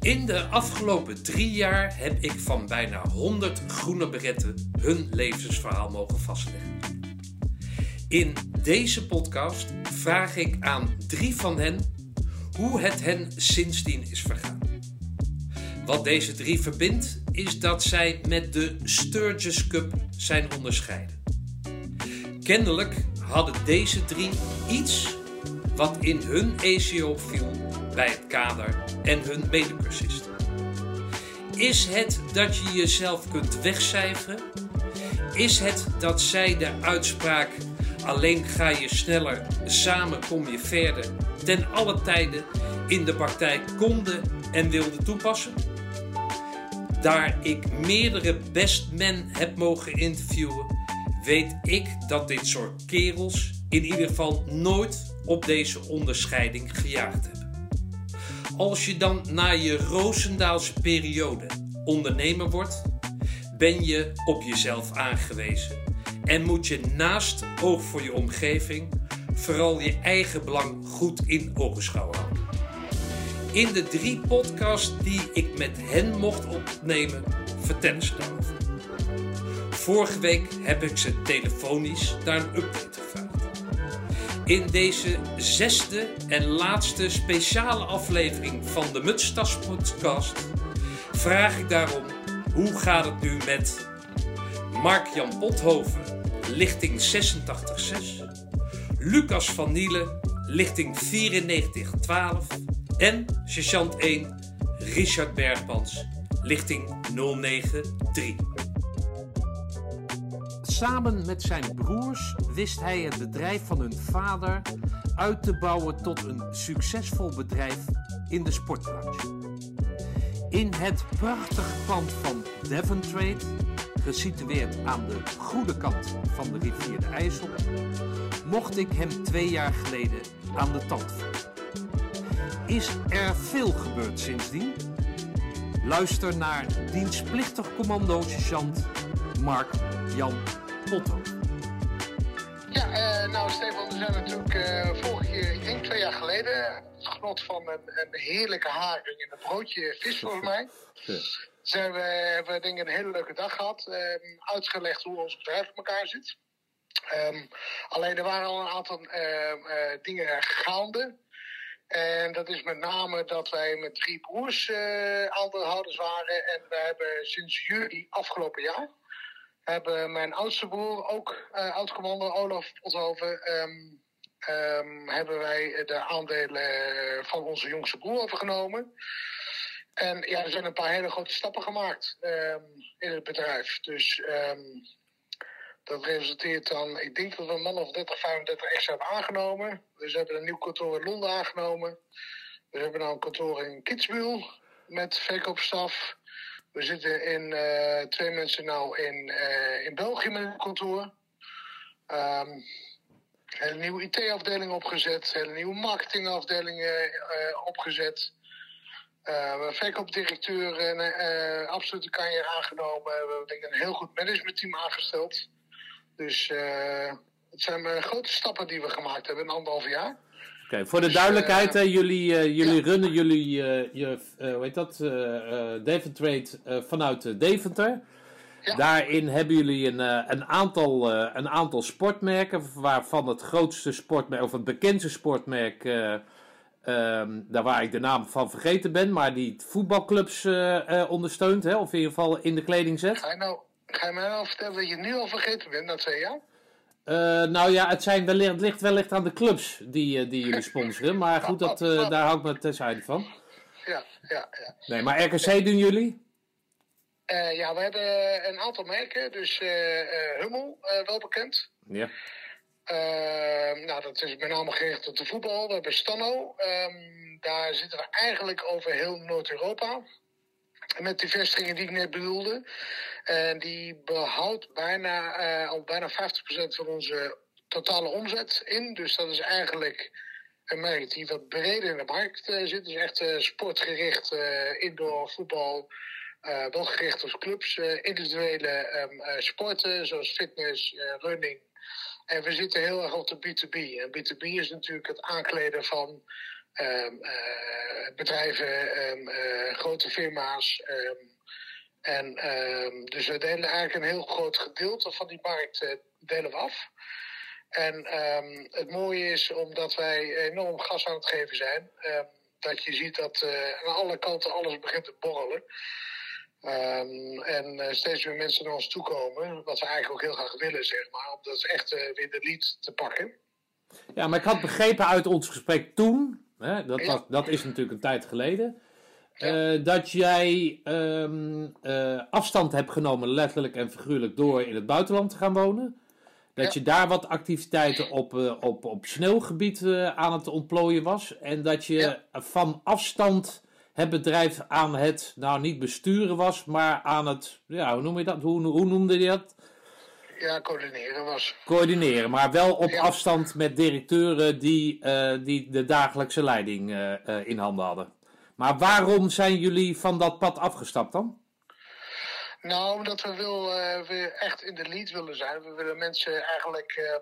In de afgelopen drie jaar heb ik van bijna 100 groene beretten hun levensverhaal mogen vastleggen. In deze podcast vraag ik aan drie van hen hoe het hen sindsdien is vergaan. Wat deze drie verbindt is dat zij met de Sturgis Cup zijn onderscheiden. Kennelijk hadden deze drie iets wat in hun ACO viel bij het kader en hun medecursisten. Is het dat je jezelf kunt wegcijferen? Is het dat zij de uitspraak alleen ga je sneller, samen kom je verder, ten alle tijden in de praktijk konden en wilden toepassen? Daar ik meerdere best men heb mogen interviewen, weet ik dat dit soort kerels in ieder geval nooit op deze onderscheiding gejaagd hebben. Als je dan na je Roosendaalse periode ondernemer wordt, ben je op jezelf aangewezen en moet je naast oog voor je omgeving vooral je eigen belang goed in ogenschouw houden. In de drie podcasts die ik met hen mocht opnemen, vertellen ze daarover. Vorige week heb ik ze telefonisch naar een update gevraagd. In deze zesde en laatste speciale aflevering van de Mutstas podcast vraag ik daarom hoe gaat het nu met Mark-Jan Pothoven, lichting 86.6, Lucas van Nielen, lichting 9412 en sergeant 1 Richard Bergmans, lichting 093. Samen met zijn broers wist hij het bedrijf van hun vader uit te bouwen tot een succesvol bedrijf in de sportbranche. In het prachtige pand van Devon Trade, gesitueerd aan de goede kant van de rivier de IJssel, mocht ik hem twee jaar geleden aan de tand voelen. Is er veel gebeurd sindsdien? Luister naar dienstplichtig commando-sergeant Mark Jan Ja, uh, nou Stefan, we zijn natuurlijk uh, vorige keer, ik denk twee jaar geleden, genot van een, een heerlijke haring en een broodje vis volgens mij. Ja. Zijn we, hebben we denk ik een hele leuke dag gehad. Um, uitgelegd hoe ons bedrijf in elkaar zit. Um, alleen er waren al een aantal uh, dingen gaande. En dat is met name dat wij met drie broers aandeelhouders waren. En we hebben sinds juli afgelopen jaar hebben mijn oudste broer, ook uh, oud-commando Olaf Pothoven, um, um, hebben wij de aandelen van onze jongste broer overgenomen. En ja, er zijn een paar hele grote stappen gemaakt um, in het bedrijf. Dus dat resulteert dan, ik denk dat we een man of 30, 35 extra hebben aangenomen. Dus we hebben een nieuw kantoor in Londen aangenomen. We hebben nou een kantoor in Kitzbühel met verkoopstaf. We zitten in uh, twee mensen nou in, uh, in België met een kantoor. Um, hele nieuwe IT-afdeling opgezet, hele nieuwe marketingafdeling uh, opgezet. Uh, verkoopdirecteur en uh, absolute kanjer aangenomen. We hebben een heel goed managementteam aangesteld. Dus het zijn grote stappen die we gemaakt hebben in anderhalf jaar. Oké, voor de duidelijkheid, uh, jullie, uh, jullie ja. runnen jullie, uh, je, hoe heet dat, Devon Trade vanuit Deventer. Ja. Daarin hebben jullie een, een, aantal, een aantal sportmerken, waarvan het grootste sportmerk, of het bekendste sportmerk, um, daar waar ik de naam van vergeten ben, maar die voetbalclubs ondersteunt, hè, of in ieder geval in de kleding zet. Ga je, nou, ga je mij nou vertellen dat je het nu al vergeten bent, dat zei je? Uh, nou ja, het, zijn wellicht, het ligt wellicht aan de clubs die, uh, die jullie sponsoren. Maar goed, dat, uh, daar hou ik me terzijde van. Ja, ja, ja. Nee, maar RKC doen jullie? ja, we hebben een aantal merken. Dus Hummel, wel bekend. Ja. nou, dat is met name gericht op de voetbal. We hebben Stanno. Um, daar zitten we eigenlijk over heel Noord-Europa. Met die vestigingen die ik net bedoelde. En die behoudt bijna, uh, al bijna 50% van onze totale omzet in. Dus dat is eigenlijk een merk die wat breder in de markt uh, zit. Dus echt uh, sportgericht, indoor voetbal. wel gericht op clubs, individuele um, sporten zoals fitness, running. En we zitten heel erg op de B2B. En B2B is natuurlijk het aankleden van ehm, bedrijven, ehm, grote firma's. en dus we delen eigenlijk een heel groot gedeelte van die markt delen we af. En het mooie is, omdat wij enorm gas aan het geven zijn, dat je ziet dat aan alle kanten alles begint te borrelen. En steeds meer mensen naar ons toe komen, wat we eigenlijk ook heel graag willen, zeg maar, om dat echt uh, weer de lead te pakken. Ja, maar ik had begrepen uit ons gesprek toen, hè, dat, ja. dat is natuurlijk een tijd geleden, ja. uh, dat jij um, afstand hebt genomen, letterlijk en figuurlijk, door in het buitenland te gaan wonen. Dat ja. je daar wat activiteiten op, op, op sneeuwgebied aan het ontplooien was. En dat je van afstand het bedrijf aan het, nou niet besturen was, maar aan het, ja, hoe noem je dat? Hoe, hoe noemde je dat? Ja, coördineren was. Coördineren, maar wel op ja. afstand met directeuren die, uh, die de dagelijkse leiding uh, uh, in handen hadden. Maar waarom zijn jullie van dat pad afgestapt dan? Nou, omdat we wil, weer echt in de lead willen zijn. We willen mensen eigenlijk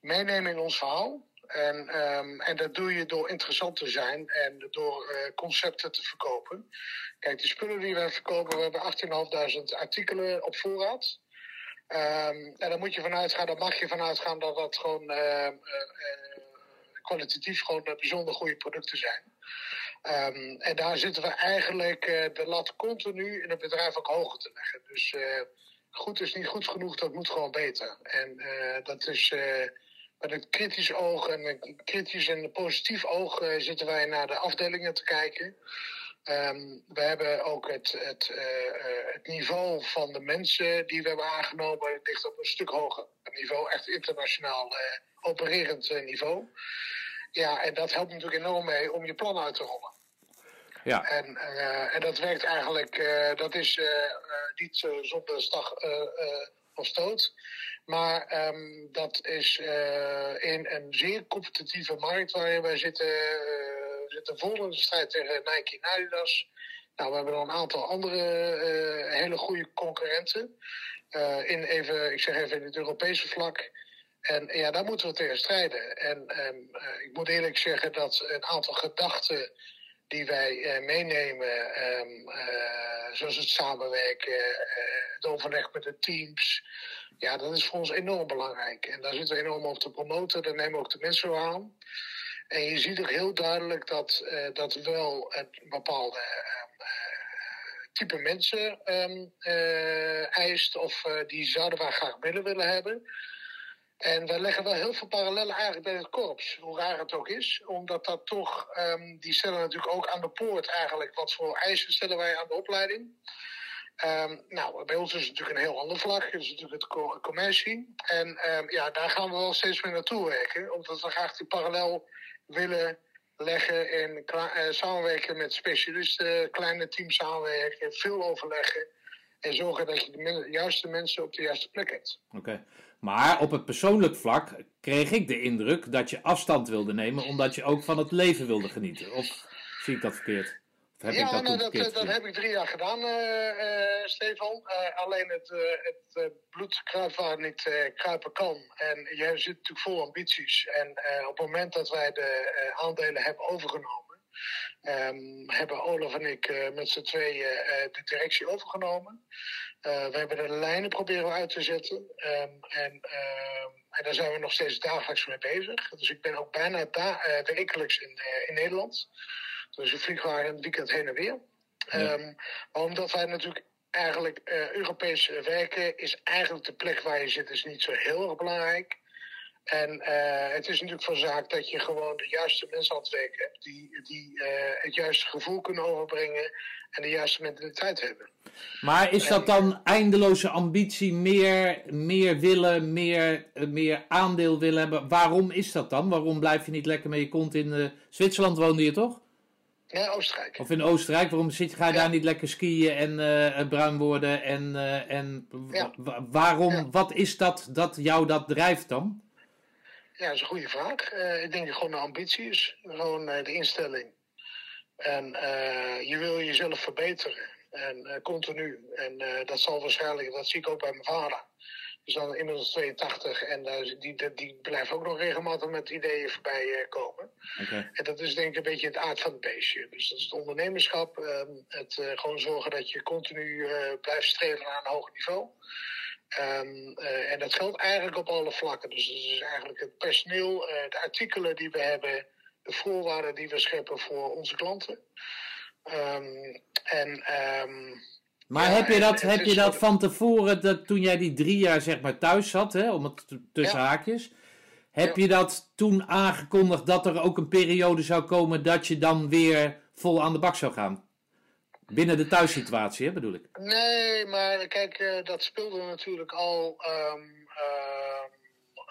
meenemen in ons verhaal. En, um, en dat doe je door interessant te zijn en door uh, concepten te verkopen. Kijk, de spullen die wij verkopen, we hebben 18.500 artikelen op voorraad. En dan moet je vanuit gaan, dan mag je vanuit gaan dat dat gewoon uh, uh, kwalitatief gewoon bijzonder goede producten zijn. Um, en daar zitten we eigenlijk de lat continu in het bedrijf ook hoger te leggen. Dus goed is niet goed genoeg, dat moet gewoon beter. En dat is met een kritisch oog en een kritisch en een positief oog zitten wij naar de afdelingen te kijken. Um, we hebben ook het, het, uh, het, niveau van de mensen die we hebben aangenomen ligt op een stuk hoger niveau, echt internationaal opererend niveau. Ja, en dat helpt natuurlijk enorm mee om je plan uit te rollen. Ja. En, en dat werkt eigenlijk, dat is niet zonder slag of stoot. Maar um, dat is in een zeer competitieve markt waarin wij zitten, uh, zitten vol in strijd tegen Nike en. Nou, we hebben nog een aantal andere uh, hele goede concurrenten. in even, ik zeg even in het Europese vlak. En ja, daar moeten we tegen strijden. En um, ik moet eerlijk zeggen dat een aantal gedachten die wij meenemen, um, zoals het samenwerken, het overleg met de teams. Ja, dat is voor ons enorm belangrijk. En daar zitten we enorm op te promoten. Daar nemen we ook de mensen aan. En je ziet ook heel duidelijk dat uh, dat wel een bepaalde uh, type mensen um, uh, eist. Of die zouden wij graag binnen willen hebben. En we leggen wel heel veel parallellen eigenlijk bij het korps, hoe raar het ook is. Omdat dat toch, um, die stellen natuurlijk ook aan de poort eigenlijk wat voor eisen stellen wij aan de opleiding. Nou, bij ons is het natuurlijk een heel ander vlak. Het is natuurlijk het commercie. En ja, daar gaan we wel steeds meer naartoe werken. Omdat we graag die parallel willen leggen en uh, samenwerken met specialisten, kleine teams samenwerken, veel overleggen. En zorgen dat je de juiste mensen op de juiste plek hebt. Oké. Maar op het persoonlijk vlak kreeg ik de indruk dat je afstand wilde nemen omdat je ook van het leven wilde genieten. Of zie ik dat verkeerd? Ja, dat, dat, dat, heb ik drie jaar gedaan, uh, uh, Stefan. Uh, alleen het, het bloed kruipt waar niet kruipen kan. En je zit natuurlijk vol ambities. En op het moment dat wij de aandelen hebben overgenomen, um, hebben Olaf en ik met z'n tweeën de directie overgenomen. we hebben de lijnen proberen uit te zetten. Um, en, ehm, en daar zijn we nog steeds dagelijks mee bezig. Dus ik ben ook bijna da wekelijks in, in Nederland. Dus we vliegen waar een weekend heen en weer. Ja. Um, omdat wij natuurlijk eigenlijk uh, Europees werken, is eigenlijk de plek waar je zit is niet zo heel erg belangrijk. En uh, het is natuurlijk van zaak dat je gewoon de juiste mensen aan het werk hebt. Die, die uh, het juiste gevoel kunnen overbrengen en de juiste mentaliteit hebben. Maar is dat dan eindeloze ambitie, meer, meer willen, meer, meer aandeel willen hebben? Waarom is dat dan? Waarom blijf je niet lekker met je kont in Zwitserland woonde je toch? Ja, Oostenrijk. Of in Oostenrijk, waarom zit, ga je ja. daar niet lekker skiën en uh, bruin worden? En, uh, en ja. waarom, ja. wat is dat dat jou dat drijft dan? Ja, dat is een goede vraag. Uh, ik denk dat gewoon de ambitie is, gewoon de instelling. En je wil jezelf verbeteren, en continu. En dat zal waarschijnlijk, dat zie ik ook bij mijn vader. Is dan inmiddels 82 en uh, die, die, blijft ook nog regelmatig met ideeën voorbij uh, komen. Okay. En dat is denk ik een beetje het aard van het beestje. Dus dat is het ondernemerschap. Uh, het uh, gewoon zorgen dat je continu blijft streven naar een hoger niveau. Um, en dat geldt eigenlijk op alle vlakken. Dus dat is eigenlijk het personeel, de artikelen die we hebben, de voorwaarden die we scheppen voor onze klanten. Um, en maar heb je dat, heb je dat van tevoren, dat toen jij die drie jaar zeg maar thuis zat, hè, om het tussen haakjes, heb je dat toen aangekondigd dat er ook een periode zou komen dat je dan weer vol aan de bak zou gaan? Binnen de thuissituatie, hè, bedoel ik? Nee, maar kijk, uh, dat speelde natuurlijk al. Um,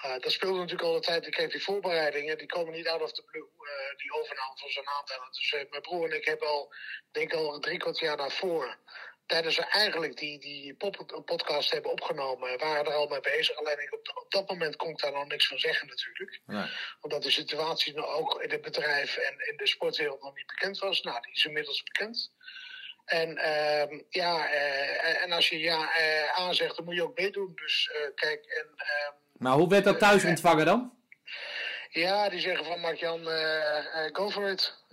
uh, dat speelde natuurlijk al de tijd. Kijk, die voorbereidingen, die komen niet out of the blue. Uh, die overname van zo'n aandelen. Dus mijn broer en ik hebben al, denk ik al drie kwart jaar daarvoor tijdens we eigenlijk die, die podcast hebben opgenomen, waren er al mee bezig. Alleen op, op dat moment kon ik daar nog niks van zeggen natuurlijk. Omdat de situatie nou ook in het bedrijf en in de sportwereld nog niet bekend was. Nou, die is inmiddels bekend. En uh, ja, uh, en als je ja uh, aanzegt, dan moet je ook meedoen. Dus uh, kijk, en... Ehm, maar hoe werd dat thuis ontvangen dan? Ja, die zeggen van Mark-Jan, go for it.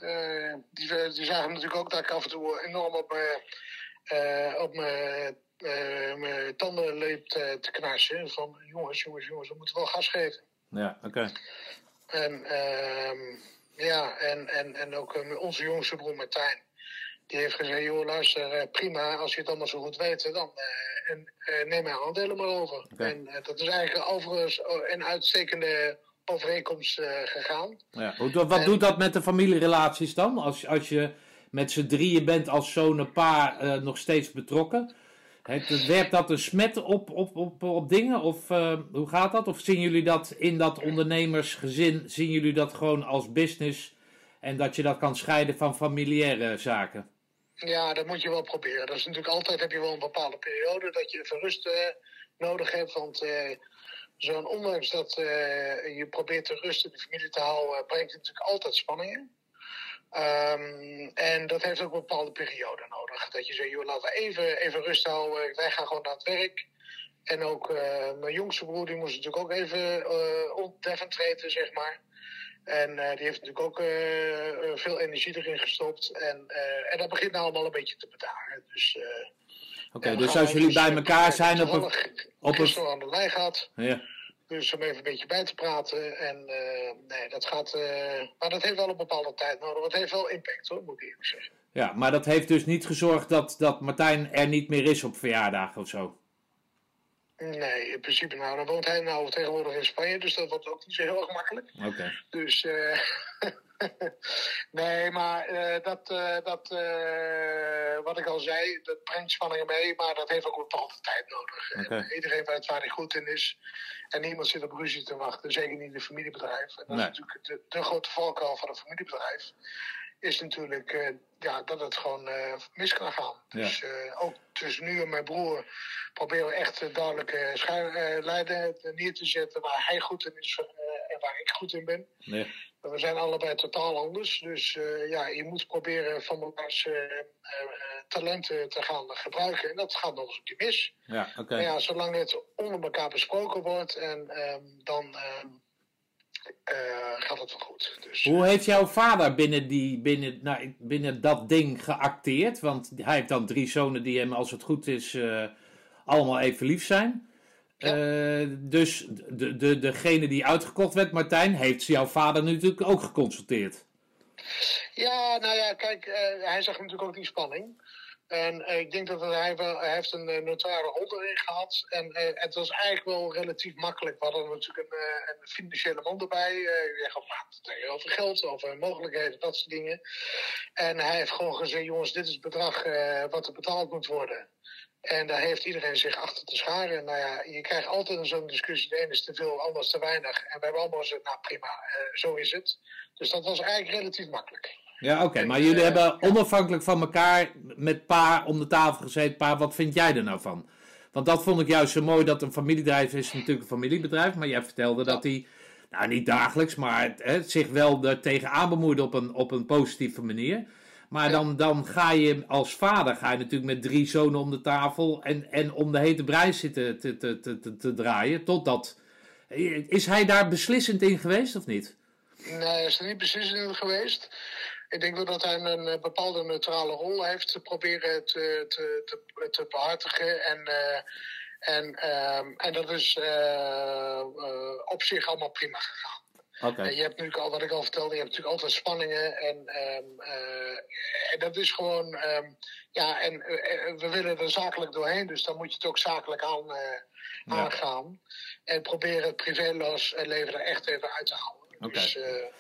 die, die zagen natuurlijk ook dat ik af en toe enorm op op mijn, mijn tanden leep te, te knarsen. Van jongens, jongens, jongens, we moeten wel gas geven. Ja, oké. En, uh, ja, en, en, en ook onze jongste broer Martijn. Die heeft gezegd, joh luister, prima, als je het allemaal zo goed weet, dan en, neem mijn aandelen maar over. Okay. En dat is eigenlijk overigens een uitstekende overeenkomst gegaan. Ja. Wat doet dat met de familierelaties dan? Als, als je met z'n drieën bent als zo'n paar uh, nog steeds betrokken. Werpt dat een smet op, op, op, op dingen? Of uh, hoe gaat dat? Of zien jullie dat in dat ondernemersgezin, zien jullie dat gewoon als business en dat je dat kan scheiden van familiaire zaken? Ja, dat moet je wel proberen. Dat is natuurlijk altijd, heb je wel een bepaalde periode dat je even rust uh, nodig hebt. Want zo'n ondanks dat je probeert de rust in de familie te houden, brengt het natuurlijk altijd spanningen. Um, en dat heeft ook een bepaalde periode nodig. Dat je zegt, joh, laten we even, even rust houden. Wij gaan gewoon naar het werk. En ook uh, mijn jongste broer, die moest natuurlijk ook even uh, ontdeffend treden, zeg maar. En uh, die heeft natuurlijk ook veel energie erin gestopt. En, en dat begint nou allemaal een beetje te betalen. Dus, Oké, okay, dus als jullie bij elkaar zijn op een... Op een... aan de lijn gehad. Ja. Dus om even een beetje bij te praten. En uh, nee, dat gaat. Uh, maar dat heeft wel een bepaalde tijd nodig. Het heeft wel impact hoor, moet ik eerlijk zeggen. Ja, maar dat heeft dus niet gezorgd dat, dat Martijn er niet meer is op verjaardagen of zo? Nee, in principe nou. Dan woont hij nou tegenwoordig in Spanje, dus dat wordt ook niet zo heel erg makkelijk. Oké. Dus. Uh, nee, maar uh, dat, uh, dat uh, wat ik al zei, dat brengt spanningen mee, maar dat heeft ook een bepaalde tijd nodig. Okay. En iedereen weet waar hij goed in is. En niemand zit op ruzie te wachten, zeker niet in een familiebedrijf. En dat nee. is natuurlijk de, de grote valkuil van een familiebedrijf. Is natuurlijk ja, dat het gewoon mis kan gaan. Ja. Dus ook tussen nu en mijn broer proberen we echt duidelijke lijnen neer te zetten waar hij goed in is waar ik goed in ben. Nee. We zijn allebei totaal anders. Dus uh, ja, je moet proberen van elkaars uh, talenten te gaan gebruiken. En dat gaat nog eens een keer mis. Ja, oké. Okay. Ja, zolang het onder elkaar besproken wordt, en, um, dan um, gaat het wel goed. Dus, Hoe heeft jouw vader binnen, die, binnen, nou, binnen dat ding geacteerd? Want hij heeft dan drie zonen die hem, als het goed is, allemaal even lief zijn. Uh, dus de, de, degene die uitgekocht werd, Martijn, heeft jouw vader natuurlijk ook geconsulteerd. Ja, nou ja, kijk, uh, hij zag natuurlijk ook die spanning. En uh, ik denk dat hij wel, hij heeft een uh, neutrale rol erin gehad. En het was eigenlijk wel relatief makkelijk. We hadden natuurlijk een, een financiële man erbij. je gaat over geld, over mogelijkheden, dat soort dingen. En hij heeft gewoon gezegd, jongens, dit is het bedrag wat er betaald moet worden. En daar heeft iedereen zich achter te scharen. Nou ja, je krijgt altijd zo'n discussie. De ene is te veel, de ander is te weinig. En we hebben allemaal gezegd, nou prima, uh, zo is het. Dus dat was eigenlijk relatief makkelijk. Ja, oké. Maar jullie uh, hebben onafhankelijk van elkaar met pa om de tafel gezeten. Pa, wat vind jij er nou van? Want dat vond ik juist zo mooi. Dat een familiebedrijf is natuurlijk een familiebedrijf. Maar jij vertelde dat hij, nou niet dagelijks, maar het zich wel er tegenaan bemoeide op een, op een positieve manier. Maar dan, dan ga je als vader ga je natuurlijk met drie zonen om de tafel en, en om de hete brei zitten te, te, te, te, te draaien. Totdat. Is hij daar beslissend in geweest of niet? Nee, hij is er niet beslissend in geweest. Ik denk wel dat hij een eh, bepaalde neutrale rol heeft te proberen te, te, te, te behartigen. En, uh, en, uh, en dat is uh, op zich allemaal prima gegaan. Okay. je hebt natuurlijk al, wat ik al vertelde, je hebt natuurlijk altijd spanningen. En, um, en dat is gewoon, um, ja, en we willen er zakelijk doorheen. Dus dan moet je het ook zakelijk aan, ja. aangaan. En proberen het privéleven er echt even uit te houden. Okay. Dus,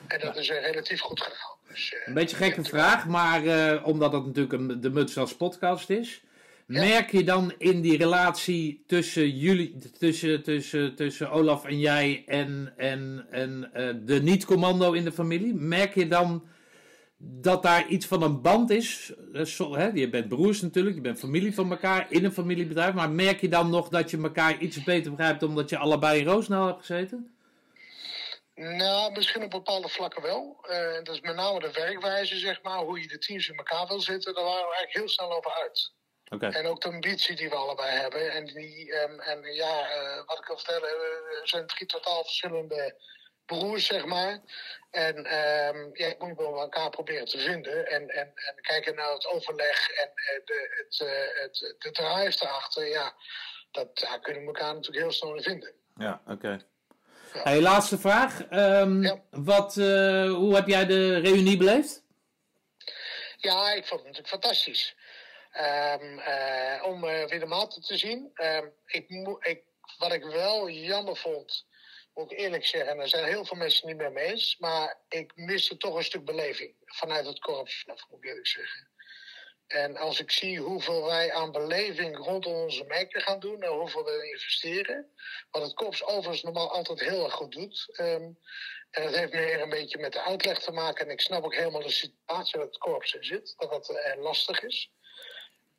en dat is relatief goed gegaan. Dus, een beetje een gekke vraag, maar uh, omdat het natuurlijk een, de Muts als podcast is. Merk je dan in die relatie tussen jullie, tussen, tussen, tussen Olaf en jij en, en, en uh, de niet-commando in de familie, merk je dan dat daar iets van een band is? Zo, hè? Je bent broers natuurlijk, je bent familie van elkaar in een familiebedrijf, maar merk je dan nog dat je elkaar iets beter begrijpt omdat je allebei in Roosnaal hebt gezeten? Nou, misschien op bepaalde vlakken wel. Uh, dat is met name de werkwijze, zeg maar, hoe je de teams in elkaar wil zetten. Daar waren we eigenlijk heel snel over uit. Okay. En ook de ambitie die we allebei hebben. En, die, um, en ja, uh, wat ik al vertellen, we zijn drie totaal verschillende broers, zeg maar. En um, ja, ik moet wel elkaar proberen te vinden. En, en, en kijken naar het overleg en uh, de, het, het, de drive erachter. Ja, dat, daar kunnen we elkaar natuurlijk heel snel in vinden. Ja, oké. Okay. Hey, laatste vraag. Um, ja. wat, hoe heb jij de reunie beleefd? Ja, ik vond het natuurlijk fantastisch. Um, uh, om weer de maten te zien. Um, ik, ik, wat ik wel jammer vond, moet ik eerlijk zeggen, er zijn heel veel mensen niet meer mee eens, maar ik miste toch een stuk beleving vanuit het korps, moet ik eerlijk zeggen. En als ik zie hoeveel wij aan beleving rondom onze merken gaan doen en hoeveel we investeren, wat het korps overigens normaal altijd heel erg goed doet. Um, en dat heeft meer een beetje met de uitleg te maken. En ik snap ook helemaal de situatie waar het korps in zit, dat dat uh, lastig is.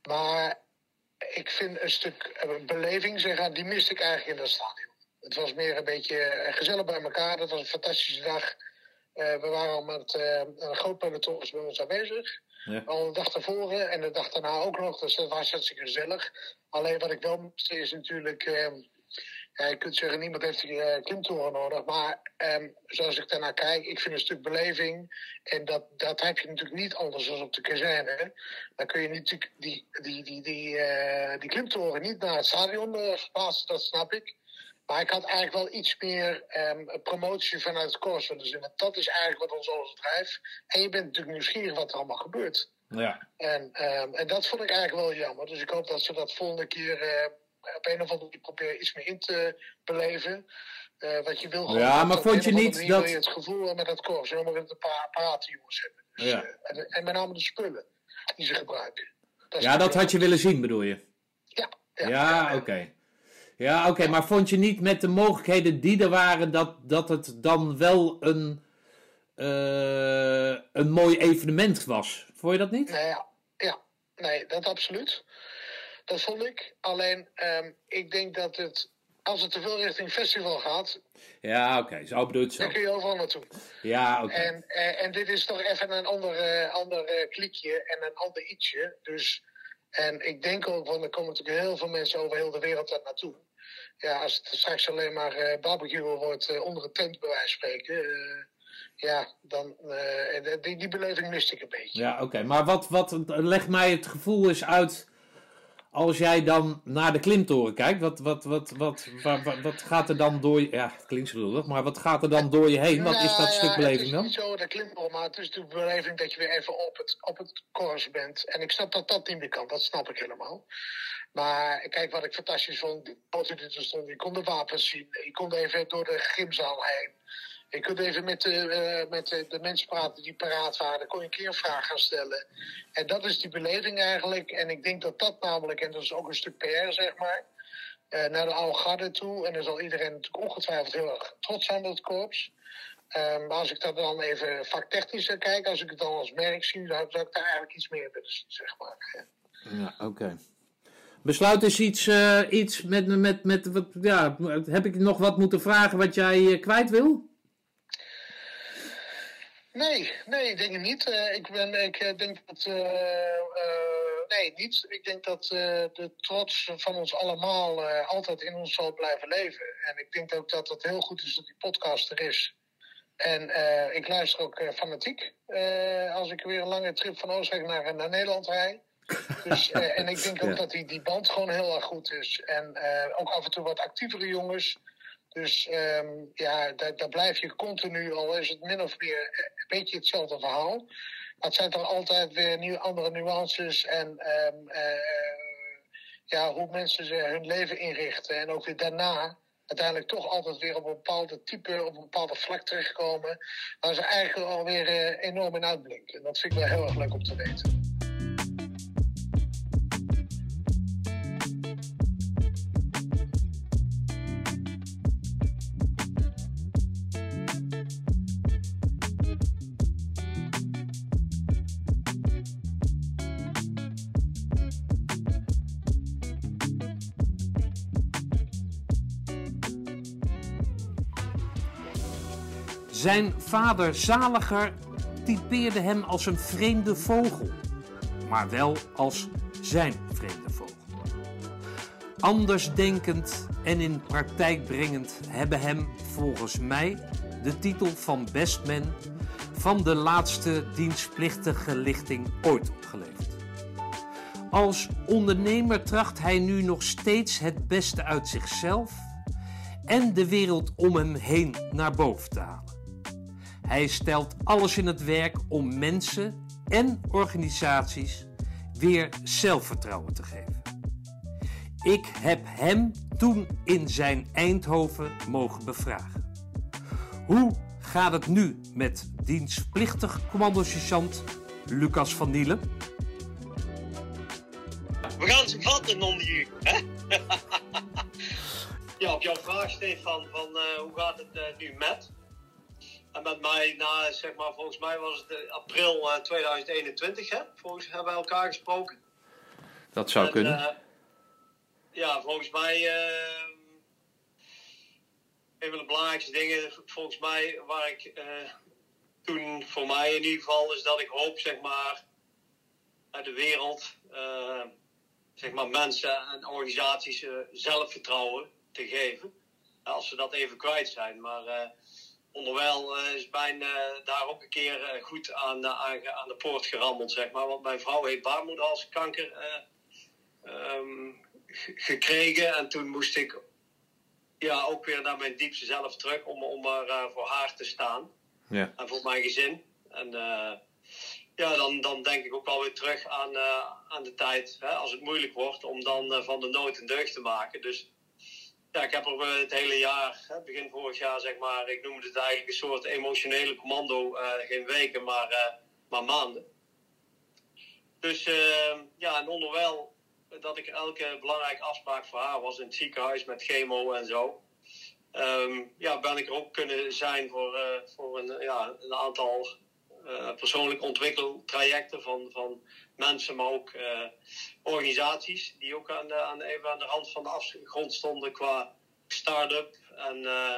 Maar ik vind een stuk beleving, zeg, die miste ik eigenlijk in dat stadion. Het was meer een beetje eh, gezellig bij elkaar. Dat was een fantastische dag. Uh, we waren al met uh, een groot peloton bij ons aanwezig. Ja. Al een dag tevoren en de dag daarna ook nog. Dus dat was hartstikke gezellig. Alleen wat ik wel moest is natuurlijk. Uh, ja, je kunt zeggen, niemand heeft die uh, klimtoren nodig. Maar um, zoals ik daarnaar kijk, ik vind een stuk beleving. En dat, dat heb je natuurlijk niet anders dan op de kazerne. Dan kun je natuurlijk die, die, die, die, uh, die klimtoren niet naar het stadion uh, verplaatsen, dat snap ik. Maar ik had eigenlijk wel iets meer um, promotie vanuit het korps willen zien. Want dat is eigenlijk wat ons alles drijft. En je bent natuurlijk nieuwsgierig wat er allemaal gebeurt. Ja. En, um, en dat vond ik eigenlijk wel jammer. Dus ik hoop dat ze dat volgende keer op een of andere manier proberen iets meer in te beleven. Uh, wat je wil gewoon. Ja, maar vond je niet dat. Je het gevoel met dat korps. Helemaal met een paar apparaten jongens hebben. Dus, ja. Uh, en, en, met name de spullen die ze gebruiken. Dat ja, dat had je willen zien, bedoel je? Ja. Ja, ja, oké. Okay. Ja, oké, maar vond je niet met de mogelijkheden die er waren dat, dat het dan wel een, uh, een mooi evenement was? Vond je dat niet? Nee, ja, ja. nee dat absoluut. Dat vond ik. Alleen, um, ik denk dat het, als het te veel richting festival gaat. Ja, oké, okay. zo bedoel je zo. Dan kun je overal naartoe. Ja, oké. Okay. En, uh, en dit is toch even een ander, uh, ander klikje en een ander ietsje. Dus. En ik denk ook, want er komen natuurlijk heel veel mensen over heel de wereld daar naartoe ja, als het straks alleen maar barbecue wordt onder een tent, bij wijze van spreken. Ja, dan die, die beleving miste ik een beetje. Ja, oké. Maar wat, wat legt mij het gevoel eens uit. Als jij dan naar de klimtoren kijkt, wat, wat, wat, wat, wat, wat, wat gaat er dan door je... Ja, het klinkt zo maar wat gaat er dan door je heen? Wat nou, is dat ja, stuk beleving dan? Het is niet zo de klimtoren, maar het is de beleving dat je weer even op het, op het course bent. En ik snap dat dat niet meer kan, dat snap ik helemaal. Maar kijk, wat ik fantastisch vond, die die er je kon de wapens zien. Je kon even door de gymzaal heen. Je kunt even met, de, uh, met de, mensen praten die paraat waren. Kon je een keer een vraag gaan stellen. En dat is die beleving eigenlijk. En ik denk dat dat namelijk, en dat is ook een stuk PR zeg maar, uh, naar de oude toe. En dan zal iedereen natuurlijk ongetwijfeld heel erg trots zijn het korps. Um, maar als ik dat dan even vaktechnisch kijk, als ik het dan als merk zie, dan zou ik daar eigenlijk iets meer willen zien, zeg maar. Ja, oké. Besluit is iets, iets met, met, met ja, heb ik nog wat moeten vragen wat jij kwijt wil? Nee, nee, ik denk het niet. Uh, ik, ben, ik denk dat. Uh, nee, niet. Ik denk dat de trots van ons allemaal altijd in ons zal blijven leven. En ik denk ook dat het heel goed is dat die podcast er is. En ik luister ook fanatiek als ik weer een lange trip van Oostenrijk naar, naar Nederland rijd. Dus, en ik denk ook dat die, die band gewoon heel erg goed is. En ook af en toe wat actievere jongens. Dus um, ja, daar, daar, blijf je continu, al is het min of meer beetje hetzelfde verhaal. Maar het zijn toch altijd weer nieuw, andere nuances en um, uh, ja, hoe mensen ze hun leven inrichten. En ook weer daarna uiteindelijk toch altijd weer op een bepaalde type, op een bepaalde vlak terechtkomen. Waar ze eigenlijk alweer uh, enorm in uitblinken. En dat vind ik wel heel erg leuk om te weten. Zijn vader Zaliger typeerde hem als een vreemde vogel, maar wel als zijn vreemde vogel. Andersdenkend en in praktijk brengend hebben hem volgens mij de titel van bestman van de laatste dienstplichtige lichting ooit opgeleverd. Als ondernemer tracht hij nu nog steeds het beste uit zichzelf en de wereld om hem heen naar boven te halen. Hij stelt alles in het werk om mensen en organisaties weer zelfvertrouwen te geven. Ik heb hem toen in zijn Eindhoven mogen bevragen. Hoe gaat het nu met dienstplichtig commandossergeant Lucas van Nielen? We gaan ze vatten, onder hè? ja, op jouw vraag, Stefan, van uh, hoe gaat het uh, nu met? En met mij, na, zeg maar, volgens mij was het eh, april 2021, hè? Volgens hebben we elkaar gesproken. Dat zou kunnen. Uh, ja, volgens mij. Uh, een van de belangrijkste dingen, volgens mij, waar ik toen voor mij in ieder geval, is dat ik hoop, zeg maar, uit de wereld, zeg maar, mensen en organisaties zelfvertrouwen te geven. Als ze dat even kwijt zijn. Maar onderwijl uh, is bijna daar ook een keer eh, goed aan, aan, aan, de poort gerammeld, zeg maar. Want mijn vrouw heeft baarmoederhalskanker um, gekregen. En toen moest ik ja, ook weer naar mijn diepste zelf terug om, om er voor haar te staan. Ja. En voor mijn gezin. En ja, dan, dan denk ik ook wel weer terug aan, aan de tijd, hè, als het moeilijk wordt, om dan van de nood een deugd te maken. Dus ja, ik heb er eh, het hele jaar, begin vorig jaar zeg maar, ik noemde het eigenlijk een soort emotionele commando, uh, geen weken, maar, uh, maar maanden. Dus uh, ja, en onderwijl dat ik elke belangrijke afspraak voor haar was in het ziekenhuis met chemo en zo. Um, ja, ben ik er ook kunnen zijn voor, voor een, ja, een aantal persoonlijk ontwikkeltrajecten van, van mensen, maar ook uh, organisaties die ook aan de, aan, even aan de rand van de afgrond stonden qua start-up. En uh,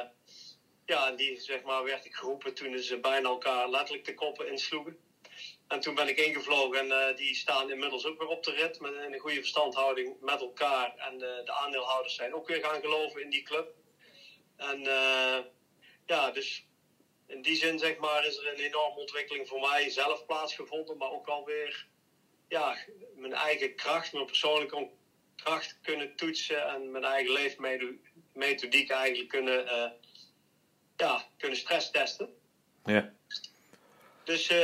ja, die zeg maar, werd ik geroepen toen ze bijna elkaar letterlijk de koppen insloegen. En toen ben ik ingevlogen en uh, die staan inmiddels ook weer op de rit met een goede verstandhouding met elkaar. En de aandeelhouders zijn ook weer gaan geloven in die club. En ja, dus in die zin zeg maar is er een enorme ontwikkeling voor mij zelf plaatsgevonden, maar ook alweer ja, mijn eigen kracht, mijn persoonlijke kracht kunnen toetsen en mijn eigen leefmethodiek eigenlijk kunnen, uh, ja, kunnen stresstesten. Ja. Dus. Uh,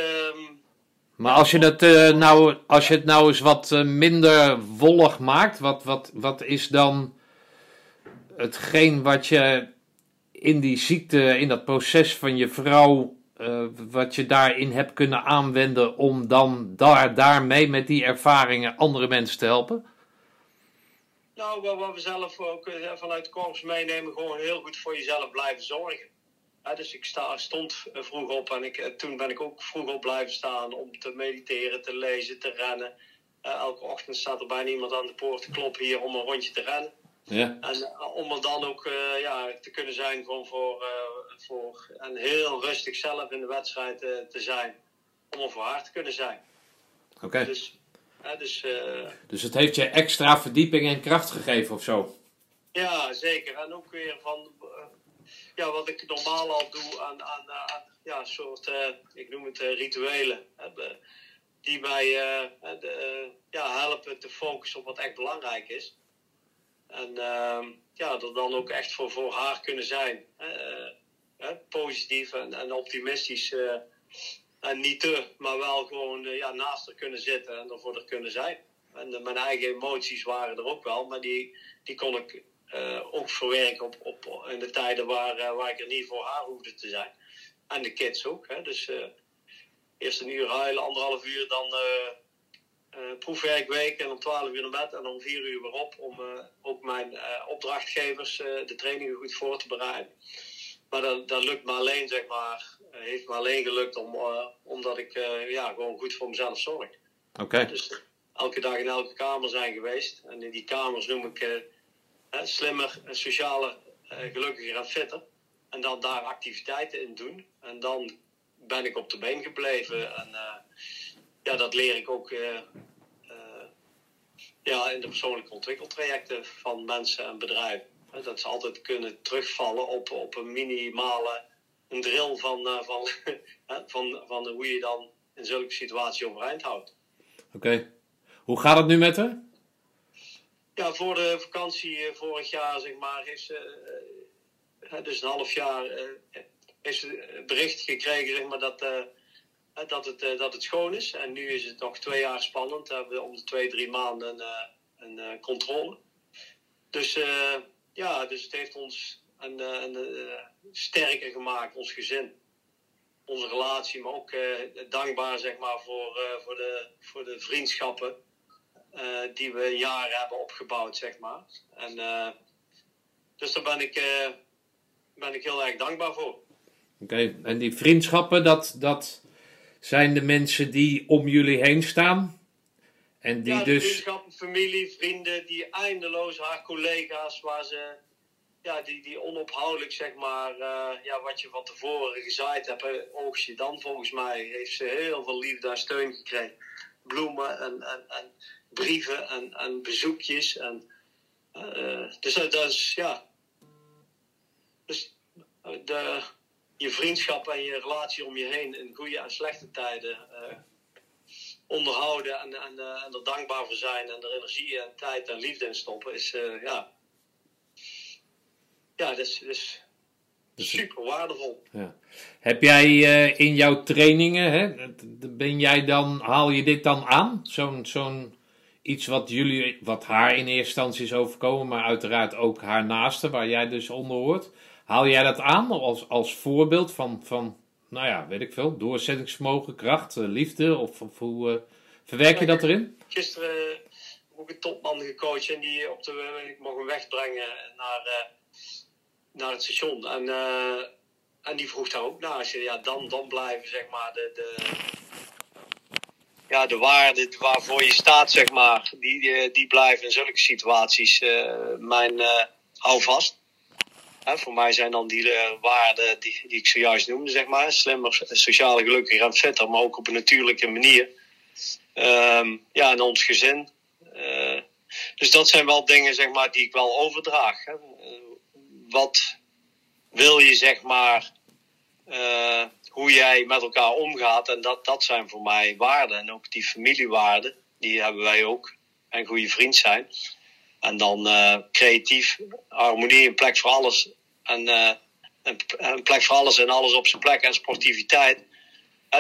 maar als je, het, uh, nou, als je het nou eens wat uh, minder wollig maakt, wat, wat, wat is dan hetgeen wat je in die ziekte, in dat proces van je vrouw uh, wat je daarin hebt kunnen aanwenden om dan daar, daarmee met die ervaringen andere mensen te helpen? Nou, wat we zelf ook uh, vanuit de korps meenemen, gewoon heel goed voor jezelf blijven zorgen. dus ik sta, stond vroeg op en ik, eh, toen ben ik ook vroeg op blijven staan om te mediteren, te lezen, te rennen. elke ochtend staat er bijna iemand aan de poort te kloppen hier om een rondje te rennen. Ja. En om er dan ook ja, te kunnen zijn voor, voor, voor, en heel rustig zelf in de wedstrijd te zijn. Om er voor haar te kunnen zijn. Oké. Dus, dus, dus het heeft je extra verdieping en kracht gegeven of zo? Ja, zeker. En ook weer van ja, wat ik normaal al doe aan, aan, aan ja, soort, ik noem het rituelen die mij de, ja, helpen te focussen op wat echt belangrijk is. En uh, ja, er dan ook echt voor, voor haar kunnen zijn. Positief en, optimistisch. en niet te, maar wel gewoon ja, naast haar kunnen zitten en ervoor er kunnen zijn. En mijn eigen emoties waren er ook wel, maar die, die kon ik ook verwerken op, op, in de tijden waar, waar ik er niet voor haar hoefde te zijn. En de kids ook. Hè. Dus Eerst een uur huilen, anderhalf uur, dan proefwerkweek en om twaalf uur naar bed en om vier uur weer op om ook mijn opdrachtgevers de trainingen goed voor te bereiden. Maar dat, dat lukt me alleen, zeg maar, heeft me alleen gelukt om, omdat ik ja, gewoon goed voor mezelf zorg. Oké. Dus elke dag in elke kamer zijn geweest. En in die kamers noem ik slimmer, socialer, gelukkiger en fitter. En dan daar activiteiten in doen. En dan ben ik op de been gebleven. En ja, dat leer ik ook ja, in de persoonlijke ontwikkeltrajecten van mensen en bedrijven. Dat ze altijd kunnen terugvallen op, op een minimale een drill van, van, van, van hoe je dan in zulke situatie overeind houdt. Oké. Hoe gaat het nu met haar? Ja, voor de vakantie vorig jaar, zeg maar, is ze dus een half jaar heeft ze bericht gekregen zeg maar, dat, dat, het, dat het schoon is. En nu is het nog twee jaar spannend. We hebben om de twee, drie maanden een, een controle. Dus ja, dus het heeft ons een, een, sterker gemaakt, ons gezin. Onze relatie, maar ook dankbaar zeg maar, voor, voor, de, voor de vriendschappen die we jaar hebben opgebouwd. Zeg maar. En, dus daar ben ik, ben ik heel erg dankbaar voor. Oké, en die vriendschappen, dat, dat zijn de mensen die om jullie heen staan? En die ja, dus... vriendschappen, familie, vrienden, die eindeloos, haar collega's, waar ze, ja, die, die onophoudelijk, zeg maar, uh, ja, wat je van tevoren gezaaid hebt, oogst je dan volgens mij, heeft ze heel veel liefde en steun gekregen. Bloemen en, en, en brieven en, en bezoekjes. En, uh, dus dat is, ja. Dus de, je vriendschap en je relatie om je heen in goede en slechte tijden uh, onderhouden en, en, uh, en, er dankbaar voor zijn en er energie en tijd en liefde in stoppen, is uh, ja. Ja, dat is, dat is super waardevol. Ja. Heb jij in jouw trainingen, hè, ben jij dan, haal je dit dan aan? Zo'n zo'n iets wat jullie, wat haar in eerste instantie is overkomen, maar uiteraard ook haar naaste, waar jij dus onder hoort. Haal jij dat aan als, als voorbeeld van, van, nou ja, weet ik veel, doorzettingsvermogen, kracht, eh, liefde? Of, hoe uh, verwerk je dat erin? Gisteren heb ik een topman gecoacht en die op de, ik mocht hem wegbrengen naar, uh, naar het station. En, uh, en die vroeg daar ook naar. Ja, dan, dan blijven zeg maar de, de, ja, de waarden waarvoor je staat, zeg maar, die, die, blijven in zulke situaties mijn houvast voor mij zijn dan die uh, waarden die, die ik zojuist noemde, zeg maar. Slimmer, sociaal gelukkiger en fitter, maar ook op een natuurlijke manier. Um, ja, en ons gezin. Uh, dus dat zijn wel dingen, zeg maar, die ik wel overdraag. Hè. Wat wil je, zeg maar, hoe jij met elkaar omgaat. En dat, dat zijn voor mij waarden. En ook die familiewaarden, die hebben wij ook. En goede vriend zijn. En dan uh, creatief, harmonie, een plek voor alles. En uh, een, plek voor alles en alles op zijn plek en sportiviteit.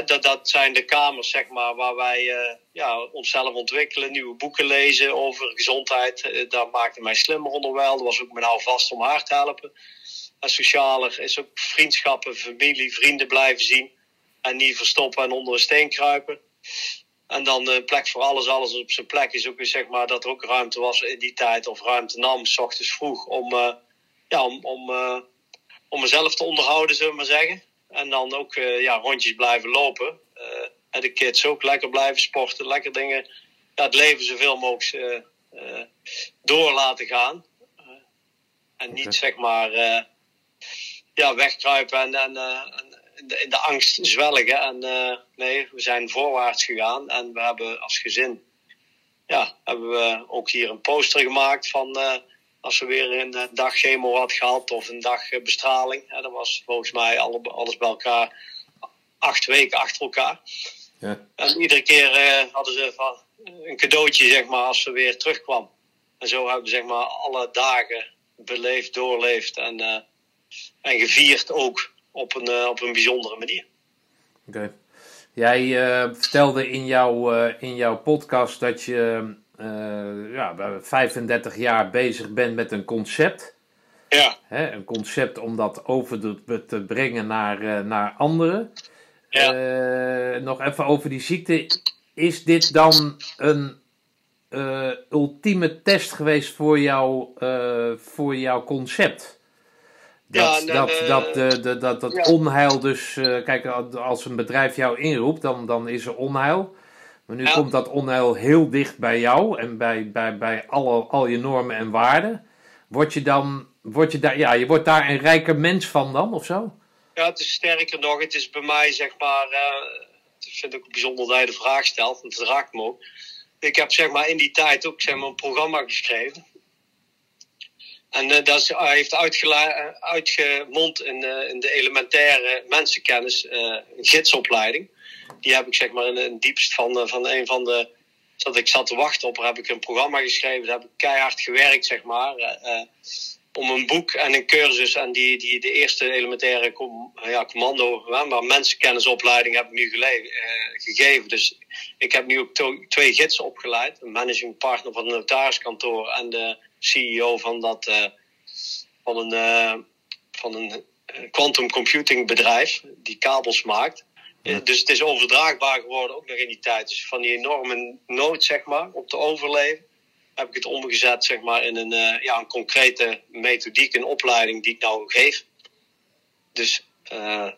Dat, dat zijn de kamers, zeg maar, waar wij ja, onszelf ontwikkelen, nieuwe boeken lezen over gezondheid. dat maakte mij slimmer onderwijl. Dat was ook mijn houvast om haar te helpen. En socialer is ook vriendschappen, familie, vrienden blijven zien. En niet verstoppen en onder een steen kruipen. En dan een plek voor alles, alles op zijn plek is ook weer zeg maar dat er ook ruimte was in die tijd, of ruimte nam, s ochtends vroeg, om, uh, ja, om, om, uh, om mezelf te onderhouden, zullen we maar zeggen. En dan ook uh, ja, rondjes blijven lopen. en de kids ook lekker blijven sporten, lekker dingen, ja, het leven zoveel mogelijk door laten gaan. en niet zeg maar ja, wegkruipen en, en, de, de, angst zwelgen. En nee, we zijn voorwaarts gegaan en we hebben als gezin, ja, hebben we ook hier een poster gemaakt van als we weer een dag chemo had gehad of een dag bestraling. En dat was volgens mij alles bij elkaar acht weken achter elkaar. Ja. En iedere keer hadden ze van, een cadeautje, zeg maar, als ze weer terugkwam. En zo hebben we zeg maar alle dagen beleefd, doorleefd en, en gevierd ook op een, uh, op een bijzondere manier. Oké. Jij uh, vertelde in, jouw in jouw podcast dat je ja, 35 jaar bezig bent met een concept. Ja. Hè, een concept om dat over te, te brengen naar, naar anderen. Ja. nog even over die ziekte. Is dit dan een ultieme test geweest voor, jou, voor jouw concept? Dat, ja, dat, dat, de, de, dat, dat onheil dus, uh, kijk, als een bedrijf jou inroept, dan, dan is er onheil. Maar nu komt dat onheil heel dicht bij jou en bij, bij, bij alle, al je normen en waarden. Word je dan, word je daar, ja, je wordt daar een rijker mens van dan, of zo? Ja, het is sterker nog, het is bij mij zeg maar, ik vind het ook bijzonder dat je de vraag stelt, want het raakt me ook ik heb zeg maar in die tijd ook zeg maar, een programma geschreven. En uh, dat heeft uitgemond in, uh, in de elementaire mensenkennis, een gidsopleiding. Die heb ik zeg maar in het diepst van, van een van de. Dat ik zat te wachten op, heb ik een programma geschreven. Daar heb ik keihard gewerkt, zeg maar om een boek en een cursus en die, die de eerste elementaire com, ja, commando, maar mensenkennisopleiding heb ik nu gegeven. Dus ik heb nu ook twee gidsen opgeleid. Een managing partner van een notariskantoor en de CEO van, dat, uh, van een, uh, van een quantum computing bedrijf die kabels maakt. Dus het is overdraagbaar geworden ook nog in die tijd. Dus van die enorme nood, zeg maar, om te overleven heb ik het omgezet zeg maar, in een, uh, ja, een concrete methodiek, een opleiding die ik nou geef. Dus, uh,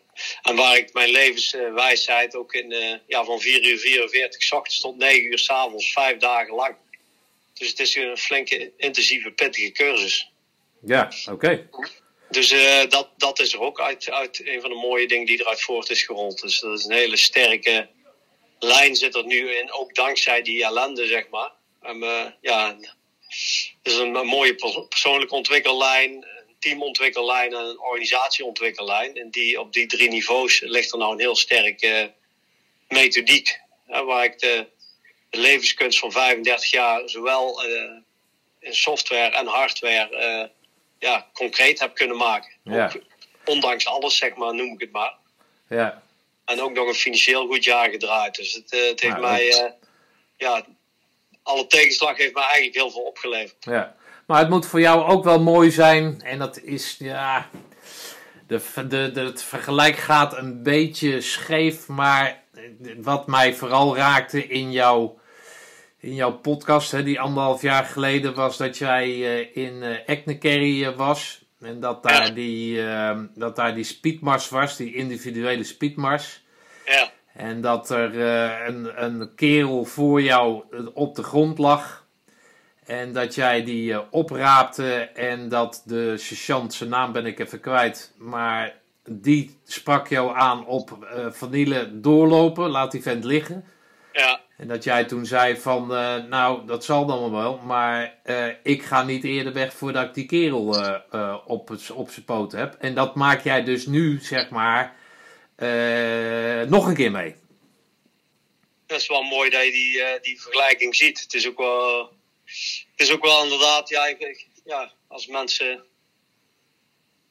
en waar ik mijn levenswijsheid ook in, uh, ja, van 4 uur 44 s ochtends tot 9 uur s avonds, vijf dagen lang. Dus het is een flinke, intensieve, pittige cursus. Ja, oké. Dus dat, dat is er ook uit, uit een van de mooie dingen die eruit voort is gerold. Dus dat is een hele sterke lijn zit er nu in, ook dankzij die ellende, zeg maar. En, uh, ja, het is een, mooie persoonlijke ontwikkellijn, een teamontwikkellijn en een organisatieontwikkellijn. En die, op die drie niveaus ligt er nou een heel sterke methodiek. waar ik de, de, levenskunst van 35 jaar zowel uh, in software en hardware uh, ja, concreet heb kunnen maken. Ja. Ook, ondanks alles, zeg maar, noem ik het maar. Ja. En ook nog een financieel goed jaar gedraaid. Dus het, het heeft mij ja, alle tegenslag heeft me eigenlijk heel veel opgeleverd. Ja, maar het moet voor jou ook wel mooi zijn. En dat is, ja, de, de, de, het vergelijk gaat een beetje scheef. Maar wat mij vooral raakte in jouw, in jouw podcast, hè, die anderhalf jaar geleden, was dat jij uh, in uh, was. En dat daar, die, dat daar die speedmars was, die individuele speedmars. Ja. En dat er een, een kerel voor jou op de grond lag. En dat jij die opraapte en dat de sergeant, zijn naam ben ik even kwijt, maar die sprak jou aan op uh, vanille doorlopen, laat die vent liggen. Ja. En dat jij toen zei van, nou dat zal dan wel, maar ik ga niet eerder weg voordat ik die kerel op, op zijn poten heb. En dat maak jij dus nu, zeg maar, nog een keer mee. Dat is wel mooi dat je die, die vergelijking ziet. Het is ook wel, het is ook wel inderdaad, ja, ja als mensen.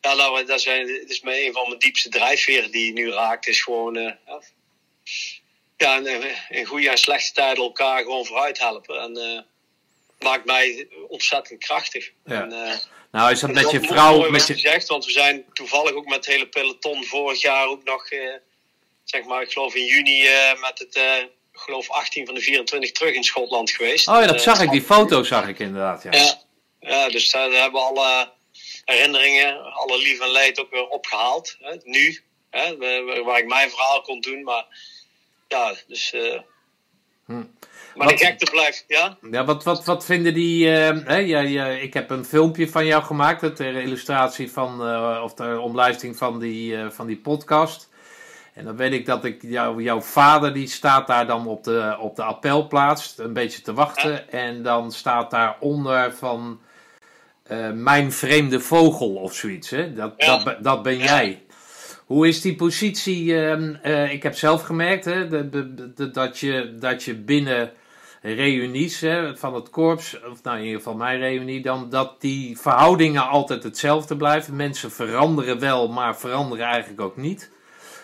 Ja, nou, dat zijn, het is een van mijn diepste drijfveren die nu raakt. Is gewoon. Uh, ja, in, in goede en slechte tijden elkaar gewoon vooruit helpen. En maakt mij ontzettend krachtig. Ja. En, nou, is dat met je vrouw... Met je... Gezegd, want we zijn toevallig ook met het hele peloton vorig jaar ook nog, eh, zeg maar, ik geloof in juni eh, met het, uh, geloof 18 van de 24 terug in Schotland geweest. Oh ja, dat zag ik, die foto zag ik inderdaad, ja. Ja, ja dus daar hebben we alle herinneringen, alle lief en leed ook weer opgehaald. Hè, nu, hè, waar ik mijn verhaal kon doen, maar ja, dus... Hm. Maar wat, de gekte blijft, ja? Ja, wat, wat, wat vinden die... Uh, hè, ja, ja, ik heb een filmpje van jou gemaakt ter illustratie van... Uh, of ter omlijsting van die, uh, van die podcast. En dan weet ik dat ik jou, jouw vader die staat daar dan op de, op de appelplaats een beetje te wachten. En dan staat daaronder van mijn vreemde vogel of zoiets. Hè? Dat, dat, dat ben jij. Hoe is die positie? Uh, ik heb zelf gemerkt hè, de, dat, je, dat je binnen reunies hè, van het korps, of nou in ieder geval mijn reunie, dan dat die verhoudingen altijd hetzelfde blijven. Mensen veranderen wel, maar veranderen eigenlijk ook niet.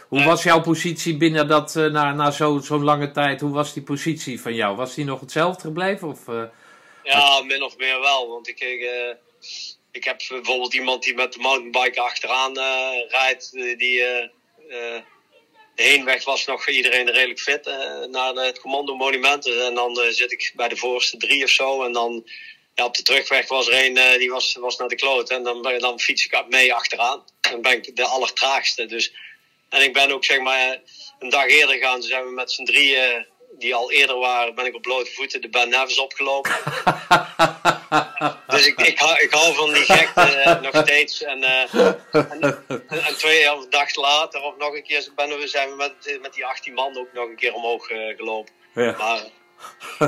Hoe was jouw positie binnen dat, uh, na, na zo'n zo lange tijd, hoe was die positie van jou? Was die nog hetzelfde gebleven? Of, uh, ja, min of meer wel. Want ik, ik heb bijvoorbeeld iemand die met de mountainbike achteraan uh, rijdt. Die uh, de heenweg was nog iedereen redelijk fit naar het commando monument. En dan zit ik bij de voorste drie of zo. En dan ja, op de terugweg was er een die was, was naar de kloot. En dan, dan fiets ik mee achteraan. Dan ben ik de allertraagste. Dus, en ik ben ook zeg maar een dag eerder gegaan. Toen zijn we met z'n drieën die al eerder waren, ben ik op blote voeten de Ben Nevis opgelopen. dus ik, ik, hou, ik hou van die gekte uh, nog steeds. En, uh, en, en, twee of dag later, of nog een keer, ben we, zijn we met, met die 18 man ook nog een keer omhoog uh, gelopen. Ja. Maar,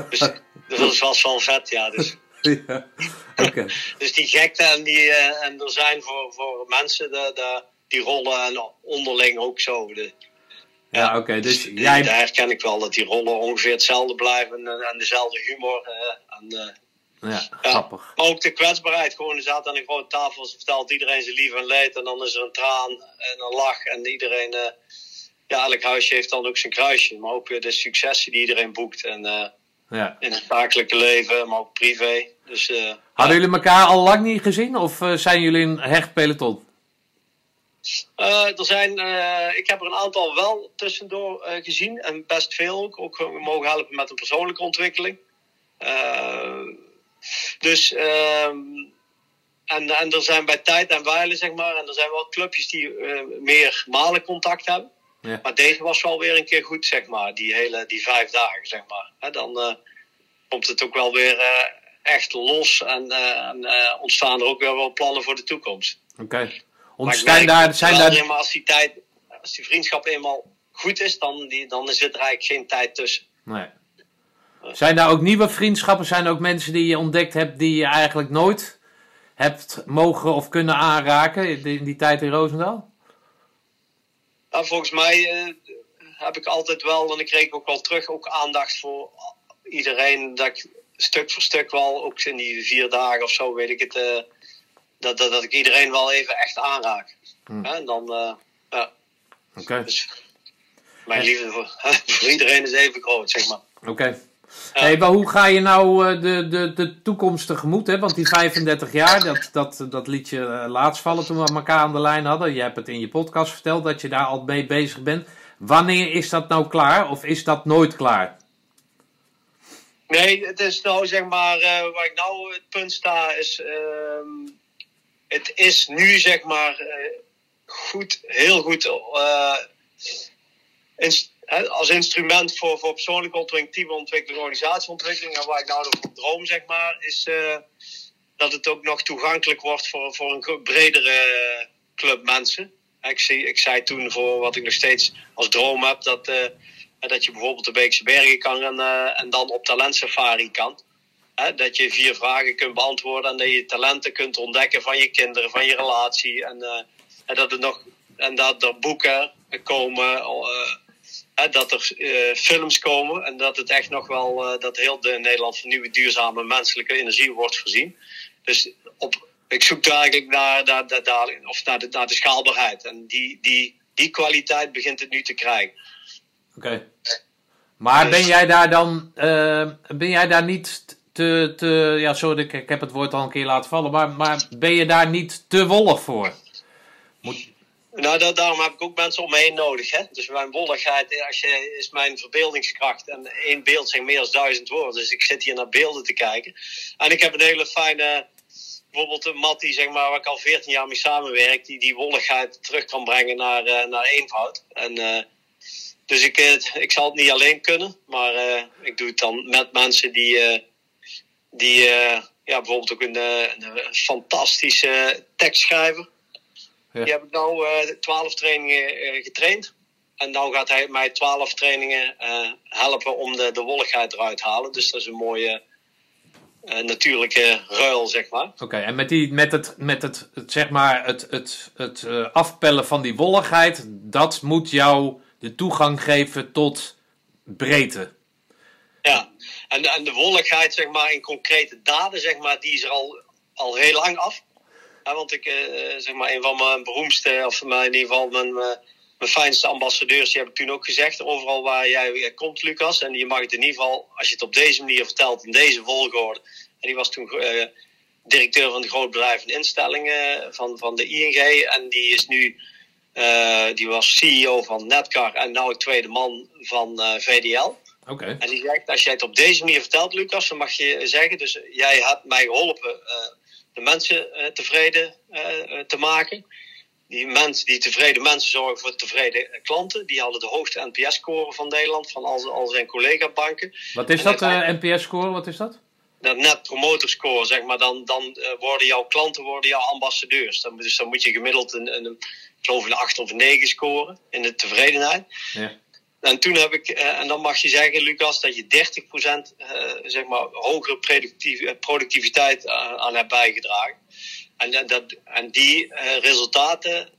dus, dus dat was wel vet, ja. Dus. Ja, okay. dus die gekte en, die, en er zijn voor, voor mensen de, de, die rollen en onderling ook zo. De, ja, oké. dus, dus jij... Daar herken ik wel dat die rollen ongeveer hetzelfde blijven en, dezelfde humor. en, uh, ja, grappig. Maar ook de kwetsbaarheid. Gewoon, er zaten aan een grote tafel, ze vertelt iedereen zijn lief en leed. En dan is er een traan en een lach. En iedereen, uh, ja, elk huisje heeft dan ook zijn kruisje. Maar ook weer de successen die iedereen boekt. En uh, ja. in het zakelijke leven, maar ook privé. Dus, Hadden jullie elkaar al lang niet gezien? Of zijn jullie een hecht peloton? Uh, er zijn, uh, ik heb er een aantal wel tussendoor uh, gezien en best veel ook. Ook mogen helpen met een persoonlijke ontwikkeling. dus, ehm, en, en er zijn bij tijd en wijle, zeg maar, en er zijn wel clubjes die meer malen contact hebben. Ja. Maar deze was wel weer een keer goed, zeg maar, die hele die vijf dagen, zeg maar. Dan komt het ook wel weer echt los en, en ontstaan er ook weer wel plannen voor de toekomst. Oké. Ontstaan daar, zijn daar... Maar als die, tijd, als die vriendschap eenmaal goed is, dan, die, dan zit er eigenlijk geen tijd tussen. Nee. Zijn daar ook nieuwe vriendschappen? Zijn er ook mensen die je ontdekt hebt die je eigenlijk nooit hebt mogen of kunnen aanraken in die, tijd in Roosendaal? Nou, volgens mij uh, heb ik altijd wel, en ik kreeg ook wel terug, ook aandacht voor iedereen. Dat ik stuk voor stuk wel, ook in die vier dagen of zo, weet ik het, uh, dat, dat, dat ik iedereen wel even echt aanraak. Hmm. En dan, uh, ja. Oké. Dus mijn liefde voor, voor, iedereen is even groot, zeg maar. Oké. Hey, maar hoe ga je nou uh, de, de, de toekomst tegemoet? Hè? Want die 35 jaar, dat, dat, dat liet je uh, laatst vallen toen we elkaar aan de lijn hadden. Je hebt het in je podcast verteld dat je daar al mee bezig bent. Wanneer is dat nou klaar of is dat nooit klaar? Nee, het is nou zeg maar, uh, waar ik nou het punt sta, is ehm, het is nu zeg maar uh, goed, heel goed inst als instrument voor, voor persoonlijke ontwikkeling, teamontwikkeling, organisatieontwikkeling. En waar ik nou nog droom, zeg maar, is uh, dat het ook nog toegankelijk wordt voor, voor een bredere club mensen. Ik, zie, ik zei toen voor wat ik nog steeds als droom heb, dat, dat je bijvoorbeeld de Beekse Bergen kan rennen en dan op talentsafari kan dat je vier vragen kunt beantwoorden en dat je talenten kunt ontdekken van je kinderen, van je relatie. En, uh, en dat, er nog, en dat er boeken komen, uh, dat er uh, films komen en dat het echt nog wel, dat heel de Nederland van nieuwe duurzame menselijke energie wordt voorzien. Dus op, ik zoek daar eigenlijk naar, naar, naar, of naar, de, naar de schaalbaarheid. En die, die, die kwaliteit begint het nu te krijgen. Oké. Maar dus- ben jij daar dan, ben jij daar niet te, te ja, sorry, ik, ik heb het woord al een keer laten vallen, maar, maar ben je daar niet te wollig voor? Nou, dat, daarom heb ik ook mensen om me heen nodig. Hè? Dus mijn wolligheid als je, is mijn verbeeldingskracht. En één beeld zegt meer dan duizend woorden. Dus ik zit hier naar beelden te kijken. En ik heb een hele fijne, bijvoorbeeld een zeg maar, waar ik al 14 jaar mee samenwerk, die die wolligheid terug kan brengen naar, uh, naar eenvoud. En uh, dus ik, ik zal het niet alleen kunnen, maar ik doe het dan met mensen die, die ja, bijvoorbeeld ook een, een fantastische tekstschrijver. Ja. Die heb ik nou twaalf trainingen getraind. En nou gaat hij mij twaalf trainingen helpen om de, de wolligheid eruit te halen. Dus dat is een mooie uh, natuurlijke ruil, zeg maar. Oké, en met, die, met, het, met het, het zeg maar, het, het, het uh, afpellen van die wolligheid, dat moet jou de toegang geven tot breedte. Ja, en, en de wolligheid, zeg maar, in concrete daden, zeg maar, die is er al, al heel lang af. Ja, want ik, uh, zeg maar, een van mijn beroemdste, of in ieder geval mijn mijn fijnste ambassadeurs, die heb ik toen ook gezegd, overal waar jij komt, Lucas. En je mag het in ieder geval, als je het op deze manier vertelt, in deze volgorde. En die was toen uh, directeur van de grootbedrijven en instellingen van, van de ING. En die is nu, die was CEO van Netcar en nu tweede man van uh, Okay. En die zegt, als jij het op deze manier vertelt, Lucas, dan mag je zeggen, dus jij hebt mij geholpen de mensen tevreden te maken die, mensen, die tevreden mensen zorgen voor tevreden klanten. Die hadden de hoogste NPS-score van Nederland, van al, al zijn collega-banken. Wat is dat, uh, NPS-score? Wat is dat? Dat net promoter score, zeg maar. Dan, dan worden jouw klanten worden jouw ambassadeurs. Dan, dus dan moet je gemiddeld een, een, ik geloof een 8 of een 9 scoren in de tevredenheid. Ja. En toen heb ik, uh, en dan mag je zeggen, Lucas, dat je 30% zeg maar, hogere productiviteit aan hebt bijgedragen. En, dat, en die resultaten,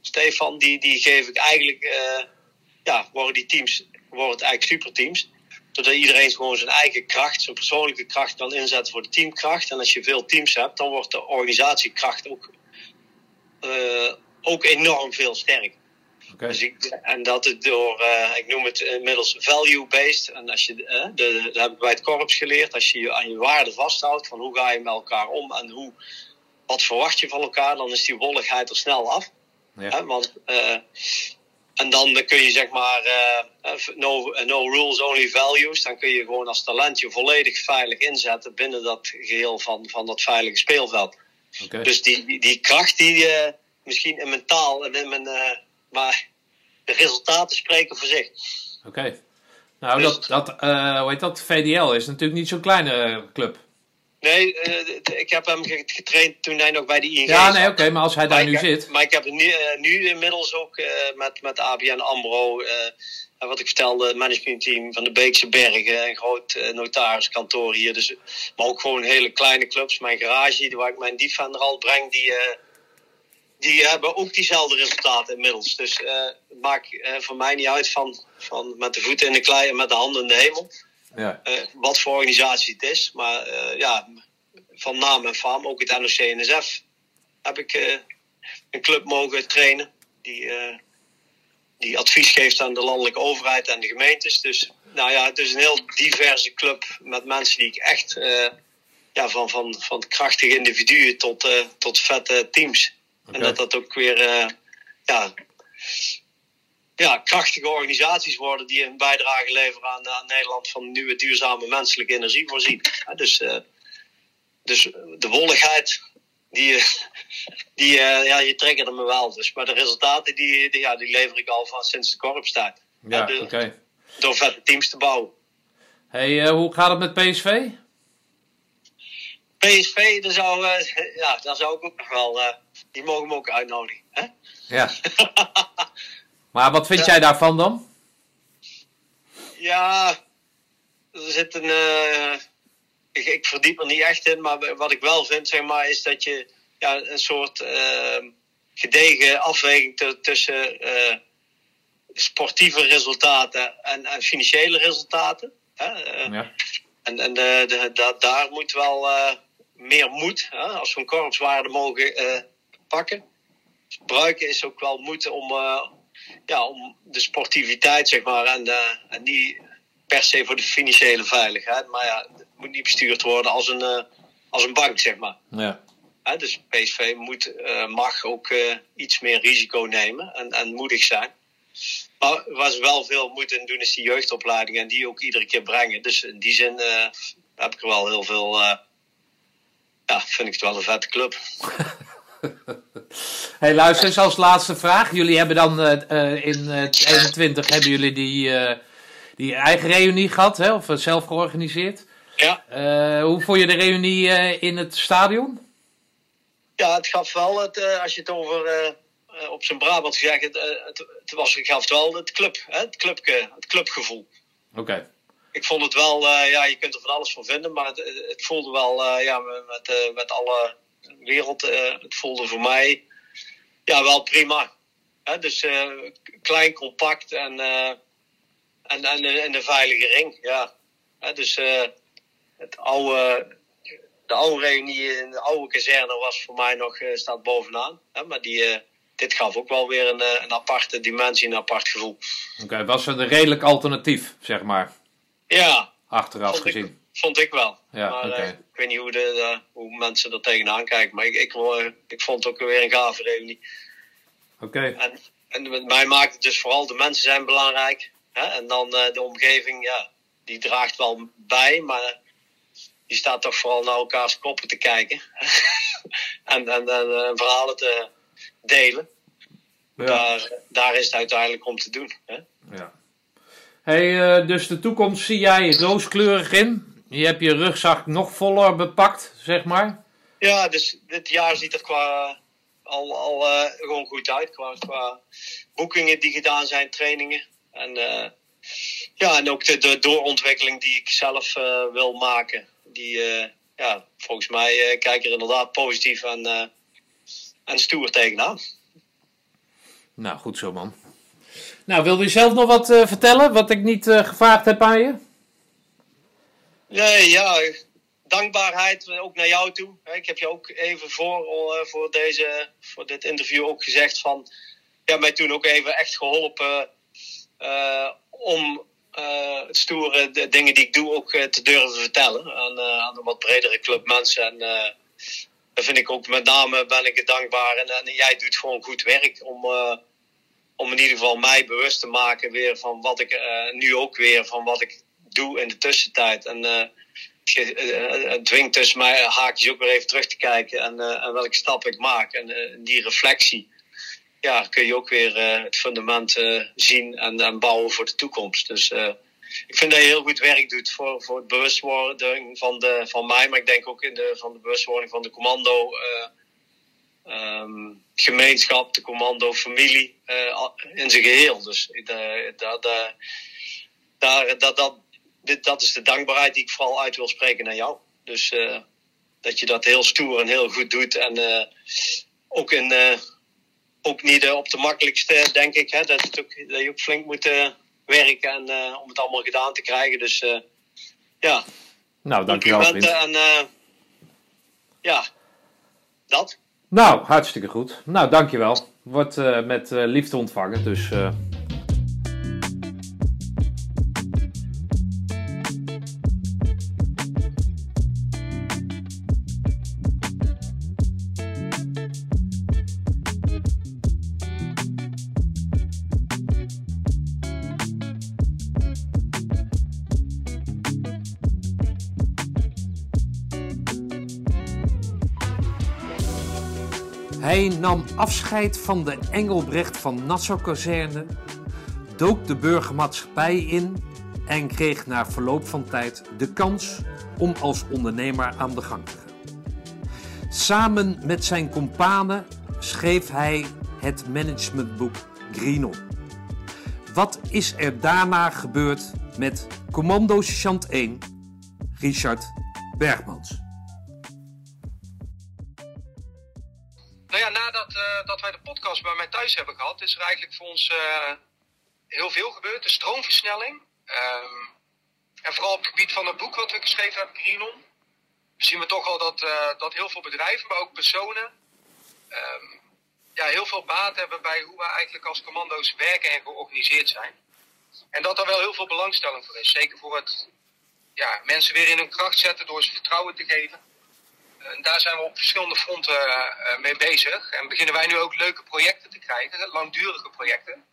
Stefan, die, die geef ik eigenlijk, ja, worden die teams, worden het eigenlijk superteams. Zodat iedereen gewoon zijn eigen kracht, zijn persoonlijke kracht kan inzetten voor de teamkracht. En als je veel teams hebt, dan wordt de organisatiekracht ook, ook enorm veel sterker. Okay. Dus ik, en dat het door, ik noem het inmiddels value-based. En als je, de, dat heb ik bij het korps geleerd, als je je aan je waarden vasthoudt, van hoe ga je met elkaar om en hoe wat verwacht je van elkaar, dan is die wolligheid er snel af. Ja. Want, uh, en dan kun je zeg maar, uh, no, no rules, only values. Dan kun je gewoon als talent je volledig veilig inzetten binnen dat geheel van, van dat veilige speelveld. Okay. Dus die, die, die, kracht die uh, misschien in mijn taal en in mijn. Maar de resultaten spreken voor zich. Oké. Okay. Nou, dus, dat, dat, hoe heet dat? VDL is natuurlijk niet zo'n kleine club. Nee, uh, ik heb hem getraind toen hij nog bij de ING Ja, nee, oké, maar als hij daar nu zit. Maar ik heb nu, uh, nu inmiddels ook met, met ABN AMRO, wat ik vertelde, het managementteam van de Beekse Bergen, een groot notariskantoor hier. Dus, maar ook gewoon hele kleine clubs. Mijn garage, waar ik mijn Defender al breng, die, die hebben ook diezelfde resultaten inmiddels. Dus het maakt voor mij niet uit van, van met de voeten in de klei en met de handen in de hemel. Ja. Uh, wat voor organisatie het is. Maar ja, van naam en faam, ook het NOC-NSF, heb ik een club mogen trainen. Die, die advies geeft aan de landelijke overheid en de gemeentes. Dus nou ja, het is een heel diverse club met mensen die ik echt ja, van, van, van krachtige individuen tot, tot vette teams. Okay. En dat dat ook weer ja, ja, krachtige organisaties worden die een bijdrage leveren aan, aan Nederland van nieuwe duurzame menselijke energie voorzien. dus, uh, dus de wolligheid, die, die uh, ja, je triggerde me wel. Dus, maar de resultaten die, die, ja, die lever ik al van sinds de korpstijd. Ja. Okay. Door vette teams te bouwen. Hey, uh, hoe gaat het met PSV? PSV, daar zou, ja, daar zou ik ook nog wel. Die mogen me ook uitnodigen. Hè? Ja. Maar wat vind jij daarvan dan? Ja, er zit een. Uh, ik, ik, verdiep er niet echt in, maar wat ik wel vind, zeg maar, is dat je ja, een soort uh, gedegen afweging tussen uh, sportieve resultaten en, en financiële resultaten. Hè? Ja. En, en de, de, de, daar moet wel meer moed, hè? als we een korpswaarde mogen pakken. Gebruiken is ook wel moed om ja, om de sportiviteit, zeg maar, en, uh, en niet per se voor de financiële veiligheid. Maar ja, het moet niet bestuurd worden als een, uh, als een bank, zeg maar. Ja. Dus PSV moet, mag ook iets meer risico nemen en, en moedig zijn. Maar waar ze wel veel moeten in doen, is die jeugdopleiding en die ook iedere keer brengen. Dus in die zin heb ik er wel heel veel. ja, vind ik het wel een vette club. hey, luister eens als laatste vraag. Jullie hebben dan uh, in uh, 21 hebben jullie die, uh, die eigen reunie gehad, hè? of zelf georganiseerd. Ja. hoe vond je de reunie in het stadion? Ja, het gaf wel, het, als je het over op zijn Brabant zegt, het, het, het, was, het gaf wel het, club, hè? Het, clubke, het clubgevoel. Oké. Ik vond het wel, ja, je kunt er van alles van vinden, maar het, het voelde wel, ja, met, met alle wereld. het voelde voor mij ja, wel prima. dus uh, klein, compact en, uh, en, en, en een veilige ring. Ja. dus uh, het oude, de oude reunie in de oude kazerne was voor mij nog, staat bovenaan. maar die, dit gaf ook wel weer een, een aparte dimensie, een apart gevoel. Oké, was het een redelijk alternatief, zeg maar? Ja. Achteraf gezien. Vond ik wel. Ja, maar okay. ik weet niet hoe, de, hoe mensen er tegenaan kijken. Maar ik, ik, ik vond het ook weer een gave reunie. Oké. En, en met mij maakt het dus vooral de mensen zijn belangrijk. Hè? En dan uh, de omgeving, ja, die draagt wel bij, maar die staat toch vooral naar elkaars koppen te kijken. en, en, en verhalen te delen. Ja. Daar, daar is het uiteindelijk om te doen. Hè? Ja. Hey, uh, dus de toekomst zie jij rooskleurig in. Je hebt je rugzak nog voller bepakt, zeg maar. Ja, dus dit jaar ziet er qua al, al uh, gewoon goed uit qua, qua boekingen die gedaan zijn, trainingen. En, uh, ja, en ook de, de, doorontwikkeling die ik zelf uh, wil maken. Die, ja, volgens mij kijk er inderdaad positief en, en stoer tegenaan. Nou, goed zo man. Nou, wil je zelf nog wat vertellen, wat ik niet gevraagd heb aan je? Nee, ja, dankbaarheid ook naar jou toe. Ik heb je ook even voor, eh, voor, deze, voor dit interview ook gezegd van... Ja, mij toen ook even echt geholpen uh, om uh, het stoere de dingen die ik doe ook te durven vertellen aan, aan een wat bredere club mensen. En daar vind ik ook met name ben ik dankbaar. En, en jij doet gewoon goed werk om, om in ieder geval mij bewust te maken weer van wat ik nu ook weer van wat ik doe in de tussentijd. En eh, het dwingt dus mij haakjes ook weer even terug te kijken en, uh, en welke stap ik maak. En uh, die reflectie, ja, kun je ook weer het fundament zien en, en bouwen voor de toekomst. Dus ik vind dat je heel goed werk doet voor, voor het bewustwording van, de, van mij, maar ik denk ook in de, van de bewustwording van de commando. Um, gemeenschap, de commando, familie in zijn geheel. Dus dat, daar, dat, dat, dit, dat is de dankbaarheid die ik vooral uit wil spreken naar jou. Dus uh, dat je dat heel stoer en heel goed doet. En uh, ook, in, uh, ook niet op de makkelijkste, denk ik. Hè, dat, het ook, dat je ook flink moet werken en, om het allemaal gedaan te krijgen. Dus ja. Nou, dankjewel. En ja, dat. Nou, hartstikke goed. Nou, dankjewel. Wordt met liefde ontvangen. Dus Hij nam afscheid van de Engelbrecht van Nassau-kazerne, dook de burgermaatschappij in en kreeg na verloop van tijd de kans om als ondernemer aan de gang te gaan. Samen met zijn companen schreef hij het managementboek Greenon. Wat is er daarna gebeurd met Commando Sergeant 1, Richard Bergmans? Dat wij de podcast bij mij thuis hebben gehad, is er eigenlijk voor ons uh, heel veel gebeurd. De stroomversnelling. Um, en vooral op het gebied van het boek wat we geschreven hebben, Greenon. Zien we toch al dat, uh, dat heel veel bedrijven, maar ook personen, um, ja, heel veel baat hebben bij hoe wij eigenlijk als commando's werken en georganiseerd zijn. En dat er wel heel veel belangstelling voor is. Zeker voor het ja, mensen weer in hun kracht zetten door ze vertrouwen te geven. Daar zijn we op verschillende fronten uh, mee bezig. En beginnen wij nu ook leuke projecten te krijgen, langdurige projecten.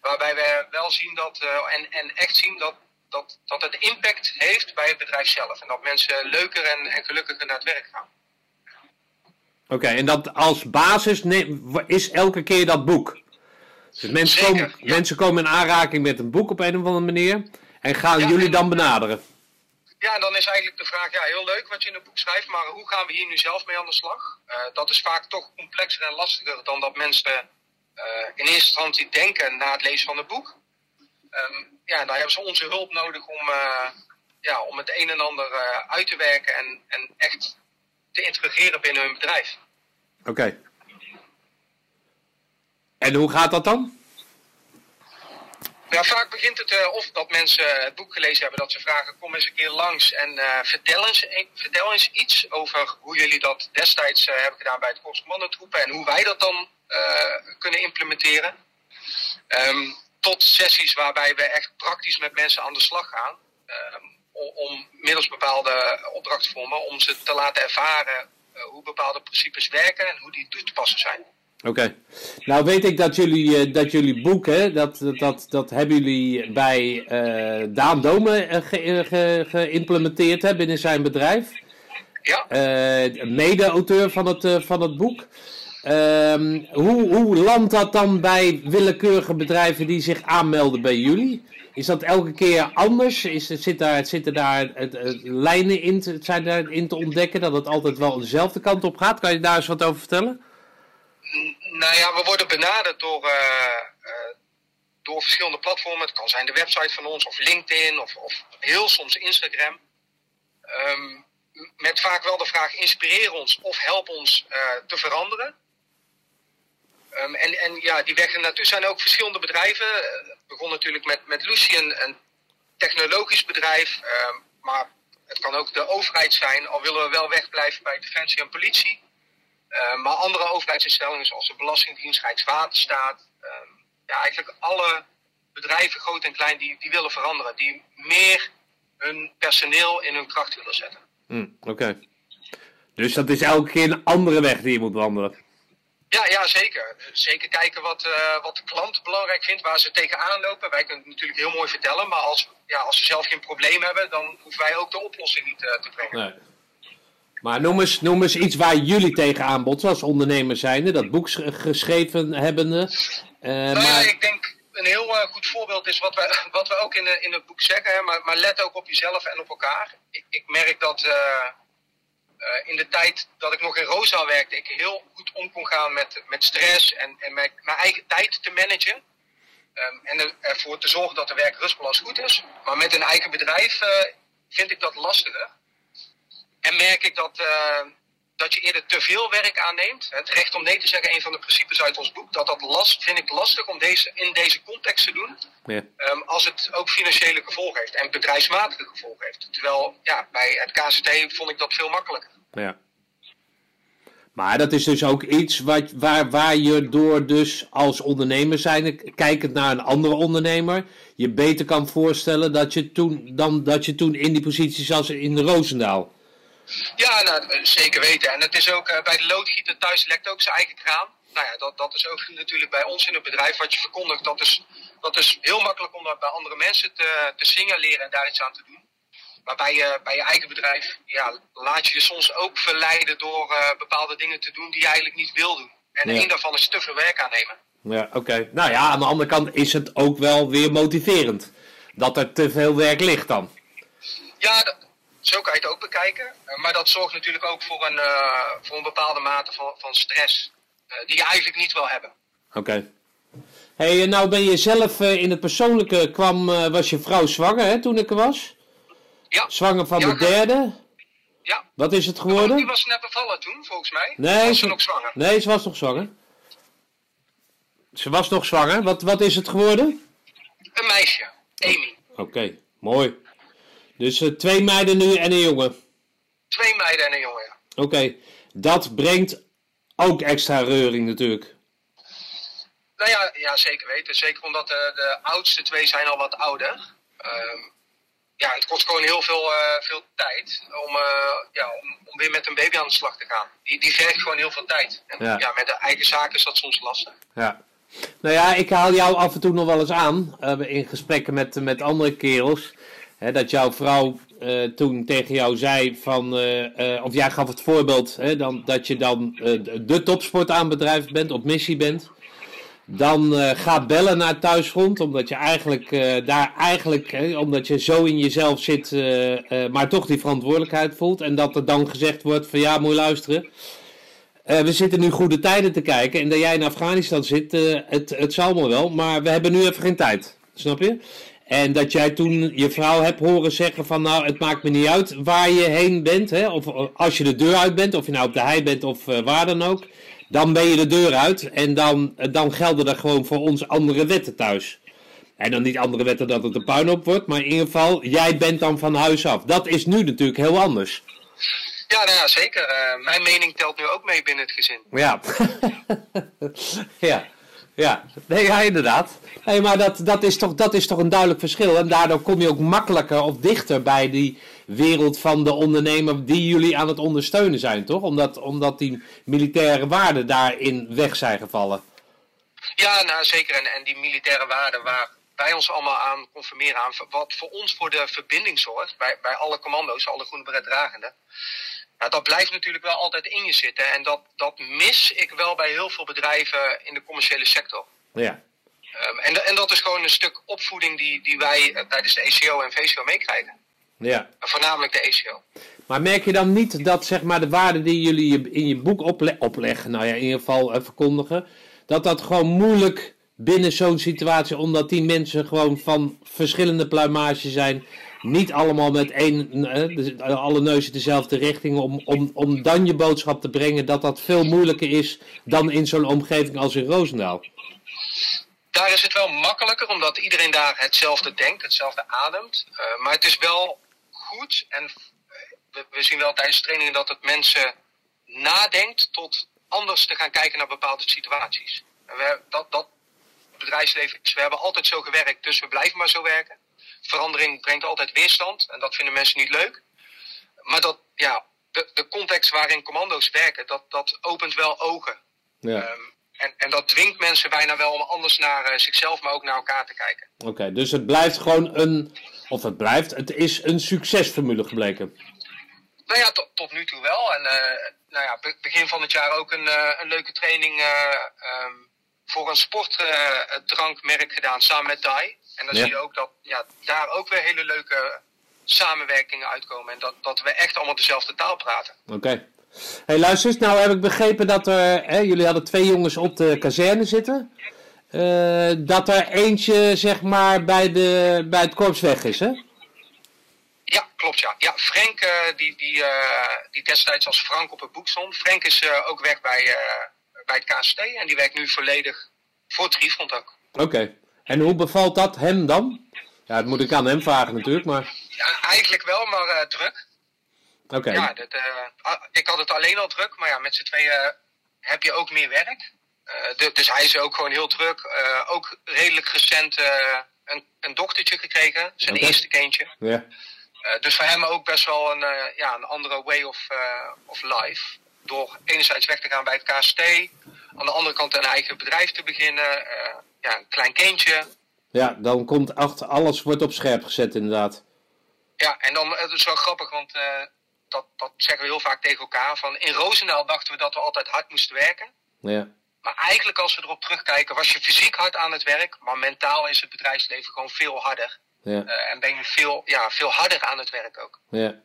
Waarbij we wel zien dat, uh, en, en echt zien dat, dat, dat het impact heeft bij het bedrijf zelf. En dat mensen leuker en, en gelukkiger naar het werk gaan. Oké, en dat als basis is elke keer dat boek. Dus mensen, komen, mensen komen in aanraking met een boek op een of andere manier. En gaan jullie dan benaderen? Ja, dan is eigenlijk de vraag, ja, heel leuk wat je in het boek schrijft, maar hoe gaan we hier nu zelf mee aan de slag? Uh, dat is vaak toch complexer en lastiger dan dat mensen uh, in eerste instantie denken na het lezen van het boek. Um, ja, dan hebben ze onze hulp nodig om, uh, ja, om het een en ander uit te werken en, en echt te integreren binnen hun bedrijf. Oké. En hoe gaat dat dan? Ja, vaak begint het uh, of dat mensen het boek gelezen hebben, dat ze vragen: kom eens een keer langs en uh, vertel, eens, vertel eens iets over hoe jullie dat destijds uh, hebben gedaan bij het Korps Commandotroepen en hoe wij dat dan kunnen implementeren. Um, tot sessies waarbij we echt praktisch met mensen aan de slag gaan. Um, om middels bepaalde opdrachtvormen om ze te laten ervaren hoe bepaalde principes werken en hoe die toe te passen zijn. Oké. Nou weet ik dat jullie, uh, dat jullie boek, hè, dat, dat, dat hebben jullie bij uh, Daan Dome uh, geïmplementeerd ge binnen zijn bedrijf. Ja. Mede-auteur van het, van het boek. Ehm, hoe, hoe landt dat dan bij willekeurige bedrijven die zich aanmelden bij jullie? Is dat elke keer anders? Is, zit daar, zitten daar het, het, lijnen in, zijn daarin te ontdekken dat het altijd wel dezelfde kant op gaat? Kan je daar eens wat over vertellen? Nou ja, we worden benaderd door, uh, door verschillende platformen. Het kan zijn de website van ons, of LinkedIn, of, of heel soms Instagram. Um, met vaak wel de vraag: inspireer ons of help ons uh, te veranderen. Um, en, en ja, die weg naartoe zijn ook verschillende bedrijven. Het begon natuurlijk met, met Lucien, een technologisch bedrijf. Um, maar het kan ook de overheid zijn, al willen we wel wegblijven bij defensie en politie. Uh, maar andere overheidsinstellingen zoals de Belastingdienst, Rijkswaterstaat, uh, ja, eigenlijk alle bedrijven, groot en klein, die, die willen veranderen. Die meer hun personeel in hun kracht willen zetten. Mm, Oké. Dus dat is elke keer een andere weg die je moet wandelen. Ja, ja zeker. Zeker kijken wat, uh, wat de klant belangrijk vindt, waar ze tegenaan lopen. Wij kunnen het natuurlijk heel mooi vertellen, maar als, ja, als ze zelf geen probleem hebben, dan hoeven wij ook de oplossing niet te brengen. Nee. Maar noem eens, noem eens iets waar jullie tegenaan botsen als ondernemer zijnde, dat boek geschreven hebbende. Uh, nou maar... ja, ik denk een heel uh, goed voorbeeld is wat we, wat we ook in, de, in het boek zeggen, hè, maar, maar let ook op jezelf en op elkaar. Ik, ik merk dat uh, in de tijd dat ik nog in Rosa werkte, ik heel goed om kon gaan met, met stress en, en mijn, mijn eigen tijd te managen. Um, en ervoor te zorgen dat de werk-rustbalans goed is. Maar met een eigen bedrijf vind ik dat lastiger. En merk ik dat, uh, dat je eerder te veel werk aanneemt. Het recht om nee te zeggen, een van de principes uit ons boek. Dat dat last, vind ik lastig om deze, in deze context te doen. Ja. Um, als het ook financiële gevolgen heeft en bedrijfsmatige gevolgen heeft. Terwijl ja, bij het KCT vond ik dat veel makkelijker. Ja. Maar dat is dus ook iets wat, waar, waar je door dus als ondernemer zijn, kijkend naar een andere ondernemer, je beter kan voorstellen dat je toen, dan dat je toen in die positie zat in de Roosendaal. Ja, nou, zeker weten. En het is ook uh, bij de loodgieter thuis lekt ook zijn eigen kraan. Nou ja, dat, dat is ook natuurlijk bij ons in het bedrijf wat je verkondigt. Dat is, dat is heel makkelijk om dat bij andere mensen te, te signaleren en daar iets aan te doen. Maar bij je, bij je eigen bedrijf ja, laat je je soms ook verleiden door uh, bepaalde dingen te doen die je eigenlijk niet wil doen. En ja. één daarvan is te veel werk aannemen. Ja, oké. Nou ja, aan de andere kant is het ook wel weer motiverend. Dat er te veel werk ligt dan. Ja, zo kan je het ook bekijken. Uh, maar dat zorgt natuurlijk ook voor een, uh, voor een bepaalde mate van, van stress. Uh, die je eigenlijk niet wil hebben. Oké. Okay. Hey, nou ben je zelf in het persoonlijke kwam, was je vrouw zwanger hè, toen ik er was? Ja. Zwanger van ja, de derde? Ja. Wat is het geworden? Oh, die was net bevallen toen, volgens mij. Nee, was ze, nog zwanger? Nee, ze was nog zwanger. Ze was nog zwanger. Wat, wat is het geworden? Een meisje, Amy. Oké, okay. mooi. Dus uh, twee meiden nu en een jongen? Twee meiden en een jongen, ja. Oké, okay. dat brengt ook extra reuring natuurlijk. Nou ja, ja zeker weten. Zeker omdat de, de oudste twee zijn al wat ouder. Uh, ja, het kost gewoon heel veel, uh, veel tijd om, uh, ja, om, om, weer met een baby aan de slag te gaan. Die, die vergt gewoon heel veel tijd. En ja. ja. met de eigen zaken is dat soms lastig. Ja. Nou ja, ik haal jou af en toe nog wel eens aan uh, in gesprekken met, met andere kerels dat jouw vrouw toen tegen jou zei van, of jij gaf het voorbeeld hè, dan, dat je dan de topsport aan bedrijf bent, op missie bent. Dan gaat bellen naar thuisfront, omdat je eigenlijk daar eigenlijk, omdat je zo in jezelf zit, maar toch die verantwoordelijkheid voelt. En dat er dan gezegd wordt van ja, moet je luisteren. we zitten nu goede tijden te kijken en dat jij in Afghanistan zit, het, het zal me wel, maar we hebben nu even geen tijd. Snap je? En dat jij toen je vrouw hebt horen zeggen van nou, het maakt me niet uit waar je heen bent. Hè? Of als je de deur uit bent, of je nou op de hei bent of uh, waar dan ook. Dan ben je de deur uit en dan, dan gelden er gewoon voor ons andere wetten thuis. En dan niet andere wetten dat het een puinhoop wordt, maar in ieder geval, jij bent dan van huis af. Dat is nu natuurlijk heel anders. Ja, nou ja zeker. Uh, mijn mening telt nu ook mee binnen het gezin. Ja. ja. Ja, nee, ja, inderdaad. Nee, maar dat, dat, is toch, dat is toch een duidelijk verschil. En daardoor kom je ook makkelijker of dichter bij die wereld van de ondernemer die jullie aan het ondersteunen zijn, toch? Omdat, omdat die militaire waarden daarin weg zijn gevallen. Ja, nou zeker. En, en die militaire waarden waar wij ons allemaal aan conformeren aan, wat voor ons voor de verbinding zorgt, bij, bij alle commando's, alle groene beret dragenden. Nou, dat blijft natuurlijk wel altijd in je zitten. En dat, dat mis ik wel bij heel veel bedrijven in de commerciële sector. Ja. Um, en, en dat is gewoon een stuk opvoeding die, die wij uh, tijdens de ECO en VCO meekrijgen. Ja. voornamelijk de ECO. Maar merk je dan niet dat zeg maar, de waarden die jullie in je boek ople opleggen, nou ja, in ieder geval uh, verkondigen, dat dat gewoon moeilijk binnen zo'n situatie, omdat die mensen gewoon van verschillende pluimage zijn, niet allemaal met één, dus alle neuzen dezelfde richting, om, om, om dan je boodschap te brengen, dat dat veel moeilijker is dan in zo'n omgeving als in Roosendaal. Daar is het wel makkelijker, omdat iedereen daar hetzelfde denkt, hetzelfde ademt. Uh, maar het is wel goed, en we, we zien wel tijdens trainingen dat het mensen nadenkt tot anders te gaan kijken naar bepaalde situaties. We, dat, dat bedrijfsleven, we hebben altijd zo gewerkt, dus we blijven maar zo werken verandering brengt altijd weerstand en dat vinden mensen niet leuk. Maar dat, ja, de, de context waarin commando's werken, dat, dat opent wel ogen. Ja. Ehm, en, en dat dwingt mensen bijna wel om anders naar uh, zichzelf, maar ook naar elkaar te kijken. Oké, dus het blijft gewoon een, of het blijft, het is een succesformule gebleken. Nou ja, tot, tot nu toe wel. En uh, nou ja, begin van het jaar ook een, uh, een leuke training um, voor een sportdrankmerk gedaan samen met DAI. En dan zie je ook dat ja, daar ook weer hele leuke samenwerkingen uitkomen. En dat, dat we echt allemaal dezelfde taal praten. Oké. Hey, luister eens, nou heb ik begrepen dat er, hè, jullie hadden twee jongens op de kazerne zitten. Uh, dat er eentje, zeg maar, bij, de, bij het korps weg is, hè? Ja, klopt, ja. Ja, Frank, uh, die, die, uh, die destijds als Frank op het boek stond. Frank is ook weg bij, bij het KST en die werkt nu volledig voor Triefront ook. Oké. En hoe bevalt dat hem dan? Ja, dat moet ik aan hem vragen natuurlijk, maar... Ja, eigenlijk wel, maar uh, druk. Oké. Ja, dat, uh, ik had het alleen al druk, maar ja, met z'n tweeën heb je ook meer werk. Uh, dus hij is ook gewoon heel druk. ook redelijk recent een, een dochtertje gekregen, zijn okay. eerste kindje. Ja. dus voor hem ook best wel een, ja, een andere way of, of life. Door enerzijds weg te gaan bij het KST, aan de andere kant een eigen bedrijf te beginnen ja, een klein kindje. Ja, dan komt achter alles wordt op scherp gezet inderdaad. Ja, en dan het is wel grappig, want uh, dat, dat zeggen we heel vaak tegen elkaar. Van in Roosendaal dachten we dat we altijd hard moesten werken. Ja. Maar eigenlijk als we erop terugkijken, was je fysiek hard aan het werk, maar mentaal is het bedrijfsleven gewoon veel harder. Ja. Uh, en ben je veel, ja, veel harder aan het werk ook. Ja.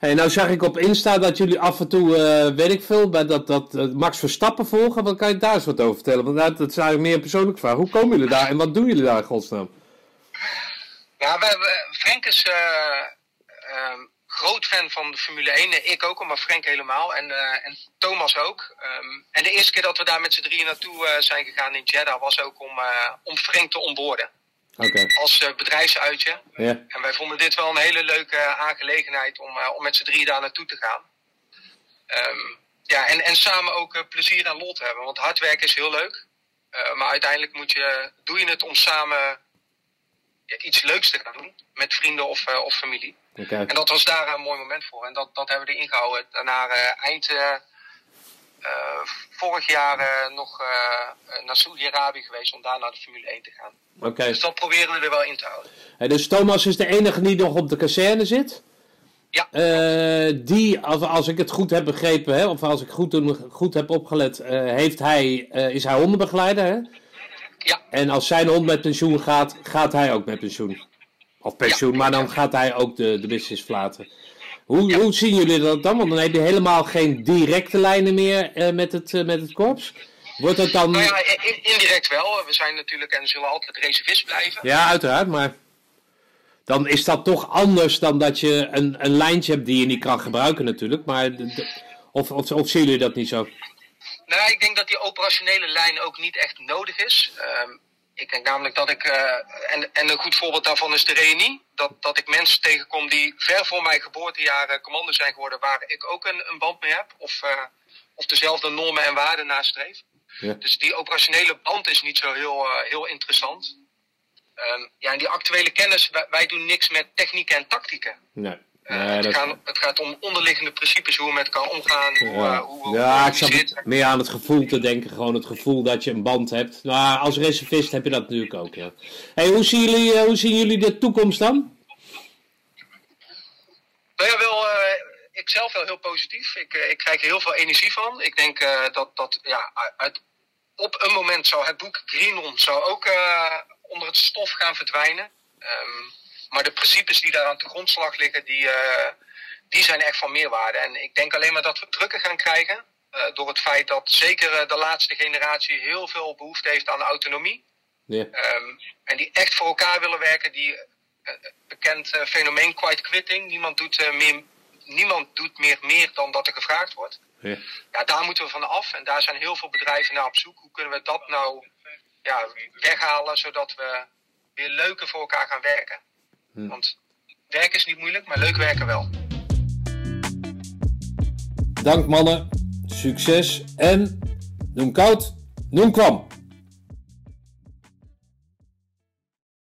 Nou zag ik op Insta dat jullie af en toe, uh, weet ik veel, bij dat, dat uh, Max Verstappen volgen. Wat kan je daar eens wat over vertellen? Want dat, dat is eigenlijk meer een persoonlijke vraag. Hoe komen jullie daar en wat doen jullie daar in godsnaam? We, Frank is uh, groot fan van de Formule 1. Ik ook, maar Frank helemaal. En, en Thomas ook. Um, en de eerste keer dat we daar met z'n drieën naartoe zijn gegaan in Jeddah was ook om, om Frank te onboorden. Okay. Als uh, bedrijfsuitje. Yeah. En wij vonden dit wel een hele leuke aangelegenheid om, uh, om met z'n drie daar naartoe te gaan. Um, ja, en, en samen ook plezier en lol te hebben. Want hard werken is heel leuk. maar uiteindelijk moet je, doe je het om samen iets leuks te gaan doen. Met vrienden of, of familie. Okay. En dat was daar een mooi moment voor. En dat, dat hebben we erin gehouden. Daarna eind vorig jaar nog naar Saudi-Arabië geweest om daar naar de Formule 1 te gaan. Oké. Dus dat proberen we er wel in te houden. dus Thomas is de enige die nog op de kazerne zit? Ja. die, als, als ik het goed heb begrepen, hè, of als ik goed, goed heb opgelet, heeft hij, is hij hondenbegeleider. Hè? Ja. En als zijn hond met pensioen gaat, gaat hij ook met pensioen. Of pensioen, maar dan gaat hij ook de, de business flaten. Hoe, hoe zien jullie dat dan? Want dan heb je helemaal geen directe lijnen meer uh, met, het, uh, met het korps. Wordt het dan... Nou ja, in, indirect wel. We zijn natuurlijk en zullen altijd reservist blijven. Ja, uiteraard, maar dan is dat toch anders dan dat je een, een lijntje hebt die je niet kan gebruiken natuurlijk. Maar of, of zien jullie dat niet zo? Nou, ik denk dat die operationele lijn ook niet echt nodig is. Um, ik denk namelijk dat ik, uh, en, en een goed voorbeeld daarvan is de reunie, dat, dat ik mensen tegenkom die ver voor mijn geboortejaar commando zijn geworden, waar ik ook een, een band mee heb, of, uh, of dezelfde normen en waarden nastreef. Ja. Dus die operationele band is niet zo heel, uh, heel interessant. Um, ja, en die actuele kennis, wij, wij, doen niks met techniek en tactieken. Nee. Uh, het, dat... het, gaat, om onderliggende principes, hoe we met elkaar omgaan. Ja, hoe, uh, hoe, ja hoe ik zat meer aan het gevoel te denken. Gewoon het gevoel dat je een band hebt. Nou, als reservist heb je dat natuurlijk ook, ja. Hey, hoe, zien jullie, uh, hoe zien jullie de toekomst dan? Nou ja, wel, ik zelf wel heel positief. Ik, ik krijg er heel veel energie van. Ik denk dat, dat ja, uit, op een moment zou het boek Greenon zou ook onder het stof gaan verdwijnen. Um, maar de principes die daar aan de grondslag liggen, die, uh, die zijn echt van meerwaarde. En ik denk alleen maar dat we drukken gaan krijgen. Uh, door het feit dat zeker uh, de laatste generatie heel veel behoefte heeft aan autonomie. Yeah. Um, en die echt voor elkaar willen werken. Die bekend fenomeen quiet quitting. Niemand doet, meer, niemand doet meer meer dan dat er gevraagd wordt. Yeah. Ja, daar moeten we van af. En daar zijn heel veel bedrijven naar op zoek. Hoe kunnen we dat nou ja, weghalen, zodat we weer leuker voor elkaar gaan werken. Hm. Want werken is niet moeilijk, maar leuk werken wel. Dank mannen, succes en noem koud, noem kwam.